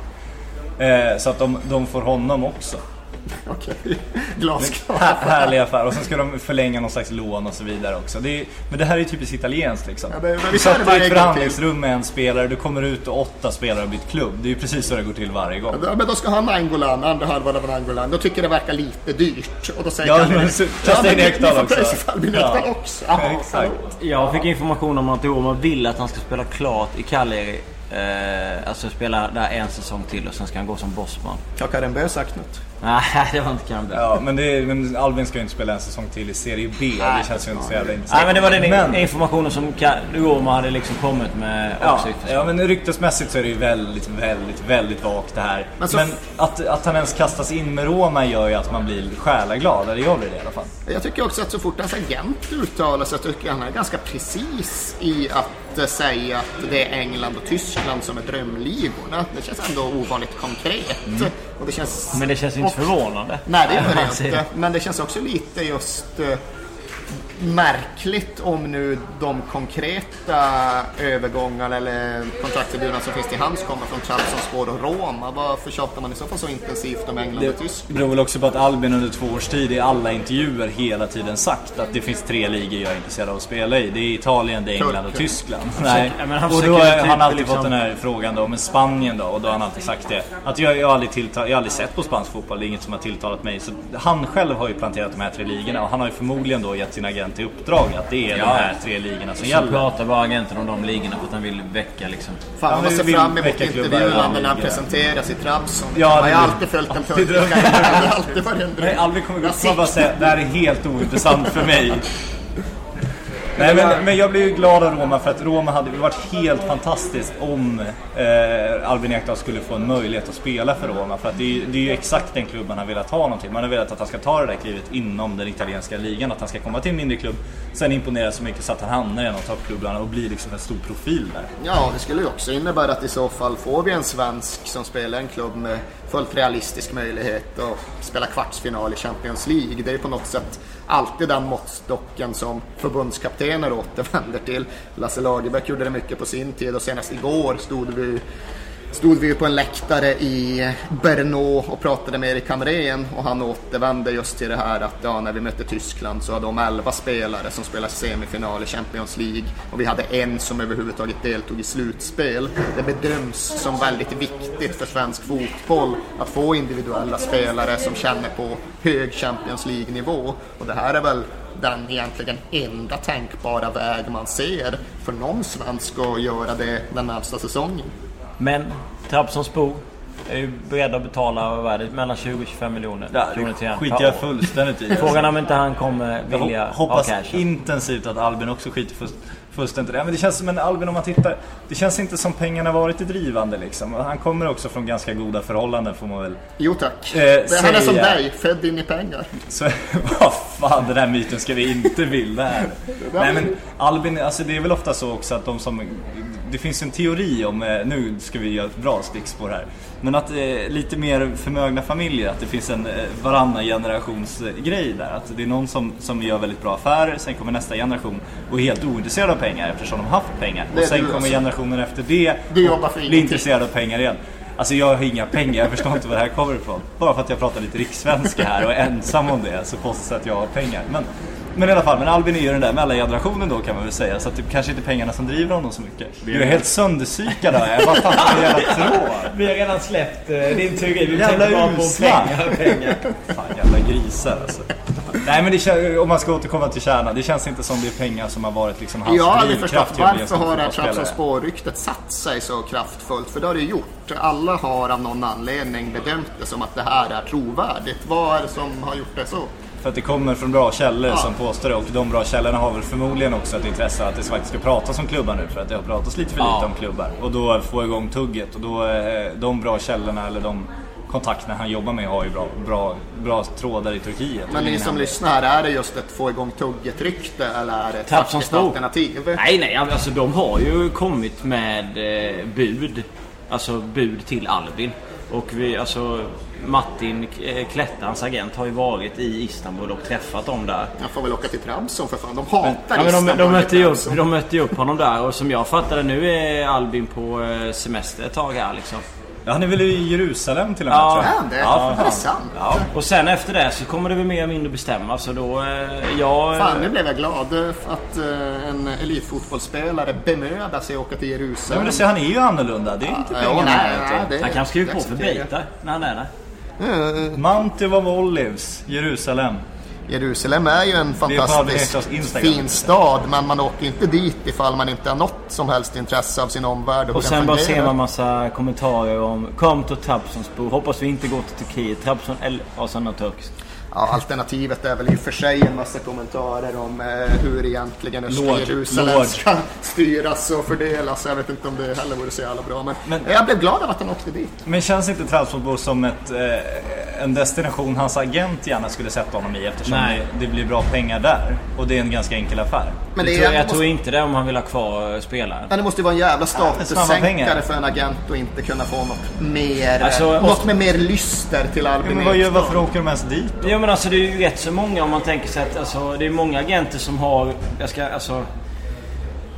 Eh, så att de, de får honom också. Okej, glasklart. Här, härlig affär. Och sen ska de förlänga någon slags lån och så vidare också. Det är, men det här är ju typiskt italienskt liksom. Ja, men- men vi du satt i ett förhandlingsrum med en spelare, du kommer ut och åtta spelare har blivit klubb. Det är ju precis så det går till varje gång. Ja, men då ska han Angolan, andra halvan av Angolan. Då tycker jag det verkar lite dyrt. Och då säger Ja, han men så- kasta in men Ekdal ni får också. Ja. också. Jaha, Exakt. förlåt. Jag fick information om att Roma vill att han ska spela klart i Cagliari. Eh, alltså spela där en säsong till och sen ska han gå som bossman. Har Karin Bö sagt något? Nej, det var inte Campbell. Ja, men, det är, men Albin ska ju inte spela en säsong till i Serie B. det känns ju inte så jävla intressant. Nej men det var den Men- informationen som Roma hade liksom kommit med Ja, också. försvar. ja, men ryktesmässigt så är det ju väldigt, väldigt, väldigt vagt det här. Men Men, så- att, att han ens kastas in med Roma gör ju att man blir själaglad. Eller jag blir det i alla fall. Jag tycker också att så fort hans agent uttalar sig så tycker jag han är ganska precis i att säga att det är England och Tyskland som är drömligorna. Det känns ändå ovanligt konkret. Och det känns... Men det känns inte förvånande. Nej, det gör det säger inte. Men det känns också lite just eh, märkligt om nu de konkreta övergångarna eller kontraktserbjudanden som finns till hands kommer från Trabzonspor och Roma. Varför tjatar man i så fall så intensivt om England och Det Tyskland? beror väl också på att Albin under två års tid i alla intervjuer hela tiden sagt att det finns tre ligor jag är intresserad av att spela i. Det är Italien, det är England och. Tyskland. Nej. ja, men han och då har typ han alltid liksom- fått den här frågan då, men Spanien då? Och då har han alltid sagt det. Att jag, jag, har aldrig tilltal, jag har aldrig sett på spansk fotboll, det är inget som har tilltalat mig. Så han själv har ju planterat de här tre ligorna och han har ju förmodligen då gett sin agent i uppdrag att det är de Ja. här tre ligorna som Så gäller. pratar bara agenten om de ligorna för att han vill väcka liksom. Fan, man ser fram vill emot intervjuerna när han ligor. presenteras i Trabzon. Ja, man har ju alltid följt den turkiska. Det har alltid varit en dröm. Nej, aldrig kommer gå Jag upp och bara säga det här är helt ointressant för mig. Nej, men, men jag blev ju glad av Roma för att Roma hade varit helt fantastiskt om eh, Albin Ekdal skulle få en möjlighet att spela för Roma. För att det är, ju- det är ju exakt den klubb man har velat ha någonting. Man har velat att han ska ta det där klivet inom den italienska ligan. Att han ska komma till en mindre klubb, sen imponera så mycket så att han hamnar i en av toppklubbarna och blir liksom en stor profil där. Ja, det skulle ju också innebära att i så fall får vi en svensk som spelar en klubb med fullt realistisk möjlighet att spela kvartsfinal i Champions League. Det är ju på något sätt alltid den måttstocken som förbundskaptener återvänder till. Lasse Lagerbäck gjorde det mycket på sin tid och senast igår stod vi stod vi ju på en läktare i Brno och pratade med Erik Hamrén och han återvände just till det här att ja, när vi mötte Tyskland så hade de 11 spelare som spelar semifinal i Champions League och vi hade en som överhuvudtaget deltog i slutspel. Det bedöms som väldigt viktigt för svensk fotboll att få individuella spelare som känner på hög Champions League-nivå och det här är väl den egentligen enda tänkbara väg man ser för någon svensk att göra det den närmsta säsongen. Men Trabzonspor är ju beredda att betala vad är det, mellan 20 och 25 miljoner Ja, kronor till det skiter jag fullständigt i. Frågan är om inte han kommer Jag vilja hop- hoppas ha intensivt att Albin också skiter full- fullständigt. Ja, men det känns som en Albin om man tittar. Det känns inte som pengarna varit det drivande liksom. Han kommer också från ganska goda förhållanden får man väl Jo tack. Eh, han är som dig, född in i pengar. Så, vad fan, den här myten ska vi inte bilda här. Nej men Albin, alltså det är väl ofta så också att de som... Det finns en teori om, eh, nu ska vi göra ett bra stickspår här. Men att eh, lite mer förmögna familjer, att det finns en eh, varannan generations eh, grej där. Att det är någon som, som gör väldigt bra affärer, sen kommer nästa generation och är helt ointresserad av pengar eftersom de haft pengar. Det Och sen kommer alltså. generationen efter det Du och blir intresserad av pengar igen. Alltså jag har inga pengar, jag förstår inte var det här kommer ifrån. Bara för att jag pratar lite rikssvenska här och är ensam om det så påstås att jag har pengar. Men, men i alla fall, men Albin är ju den där mellangenerationen då kan man väl säga. Så att det kanske inte är pengarna som driver honom så mycket. Du är helt sönderpsykad här. Jag bara fattar en jävla tråd. Vi har redan släppt eh, din teori. Vi Jävla tänker bara på usla. pengar, pengar. Fan jävla grisar alltså. Nej men det om man ska återkomma till kärnan. Det känns inte som det är pengar som har varit liksom hans Jag har aldrig förstått varför har det här fotbollsspelare. Trabzonspor-ryktet satt sig så kraftfullt? För det har det gjort. Alla har av någon anledning bedömt det som att det här är trovärdigt. Vad är det som har gjort det så? För att det kommer från bra källor Ja. som påstår det och de bra källorna har väl förmodligen också ett intresse att det faktiskt ska pratas om klubbar nu för att det har pratats lite för Ja. lite om klubbar. Och då få igång tugget och då eh, de bra källorna eller de kontakterna han jobbar med har ju bra, bra, bra trådar i Turkiet. Men ni som lyssnar, är det just ett få igång tugget-rykte eller är det ett faktiskt alternativ? Nej, nej, alltså de har ju kommit med eh, bud. Alltså bud till Albin. Och vi, alltså Martin eh, Klettans agent har ju varit i Istanbul och träffat dem där. Jag får väl åka till Trabzon för fan. De hatar Ja, men de, Istanbul de, i mötte ju upp, de mötte upp honom där och som jag fattade nu är Albin på eh, semester ett tag här liksom. Ja, han är väl i Jerusalem till och med Ja. tror jag. Är han det? Ja, är det fan. sant? Ja. Och sen efter det så kommer det väl mer eller mindre bestämmas så då... Eh, jag, Fan, nu blev jag glad eh, att eh, en elitfotbollsspelare bemödar sig att åka till Ja, Jerusalem. men du ser, han är ju annorlunda. Det är inte Ja, pengarna. nej, vet du. nej, det- han kan skriva det på för bitar när han är där. Mount of Olives, Jerusalem. Jerusalem är ju en Instagram. fin stad, men man åker inte dit ifall man inte har något som helst intresse av sin omvärld och, Och sen bara ser man massa kommentarer om Kom till Trabzonspor. Hoppas vi inte går till Turkiet. Trabzon eller ja, turkiskt. Ja, alternativet är väl i och för sig en massa kommentarer om eh, hur egentligen östra Jerusalem ska styras och fördelas. Jag vet inte om det heller vore så jävla bra, men, Men- jag blev glad av att han åkte dit. Men känns inte Trabzonspor som ett, eh, en destination hans agent gärna skulle sätta honom i eftersom Nej. det, det blir bra pengar där? Och det är en ganska enkel affär. Men jag det tror, är, jag måste, tror inte det om han vill ha kvar eh, spelaren. men det måste ju vara en jävla statussänkare pengar. för en agent att inte kunna få något mer, Alltså, något med mer lyster till Ja, Albin men vad gör, varför åker de ens dit? Ja men alltså det är ju rätt så många om man tänker sig att alltså, det är många agenter som har, jag ska alltså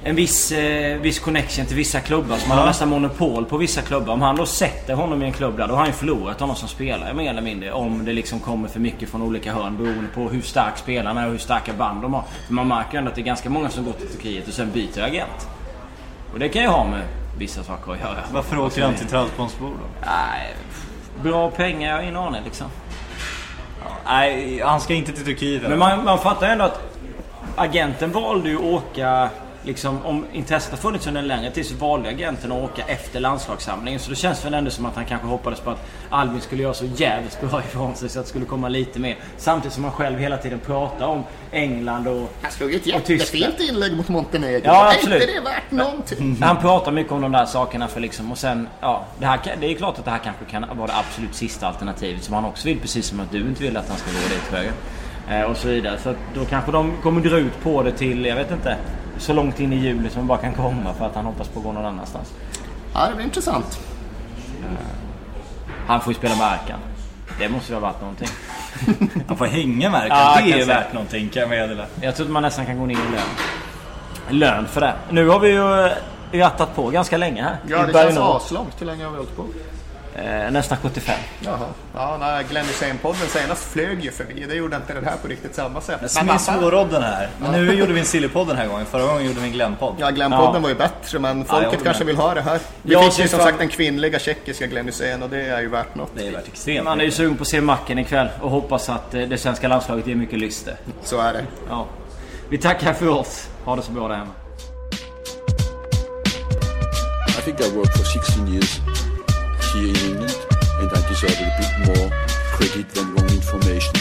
en viss, eh, viss connection till vissa klubbar. Så man har nästan monopol på vissa klubbar. Om han då sätter honom i en klubb där, då har han ju förlorat honom som spelare mer eller mindre. Om det liksom kommer för mycket från olika hörn beroende på hur stark spelarna är och hur starka band de har. För man märker ju ändå att det är ganska många som går till Turkiet och sen byter agent. Och det kan ju ha med vissa saker att göra. Varför åker han till Trabzonspor då? Nej, bra pengar, jag har ingen aning liksom. Nej, han ska inte till Turkiet. Men man, man fattar ju ändå att agenten valde ju att åka liksom, om intresset har funnits under en längre tid så valde agenten att åka efter landslagssamlingen. Så det känns väl ändå som att han kanske hoppades på att Albin skulle göra så jävligt bra ifrån sig så att det skulle komma lite mer. Samtidigt som han själv hela tiden pratar om England och Han slog ett Tyskland. jättefint inlägg mot Montenegro. Ja, är absolut. inte det värt någonting? Han pratar mycket om de där sakerna för liksom och sen, ja. Det, här, det är klart att det här kanske kan vara det absolut sista alternativet som han också vill. Precis som att du inte vill att han ska gå dit tror jag. Eh, och så vidare. Så då kanske de kommer dra ut på det till, jag vet inte, så långt in i juli som de bara kan komma för att han hoppas på att gå någon annanstans. Ja, det blir intressant. Han får ju spela med Arkan. Det måste ju ha varit någonting. Han får hänga med Ja, ja, Det är säga. värt någonting kan jag meddela. Jag tror att man nästan kan gå ner i lön. Lön för det. Nu har vi ju eh, rattat på ganska länge här. Ja, det känns aslångt. Hur länge har vi hållit på? Eh, nästan 75. Jaha. Ja, Glenn Hysén-podden senast flög ju förbi. Det gjorde inte den här på riktigt samma sätt. Men vad fan. svårodden här. Men nu gjorde vi en Sillypodd den här gången. Förra gången gjorde vi en Glenn-podd. Ja, Glenn-podden Ja. var ju bättre, men folket håller kanske med. vill ha det här. Vi fick ju som sagt den kvinnliga tjeckiska Glenn Hysén och det är ju värt något. Det är värt extremt. Man är ju sugen på att se Macken ikväll och hoppas att eh, det svenska landslaget ger mycket lyster. Så är det. Ja. Vi tackar för oss. Ha det så bra där hemma. I think I worked for 16 years here in England, and I deserve a bit more credit than wrong information.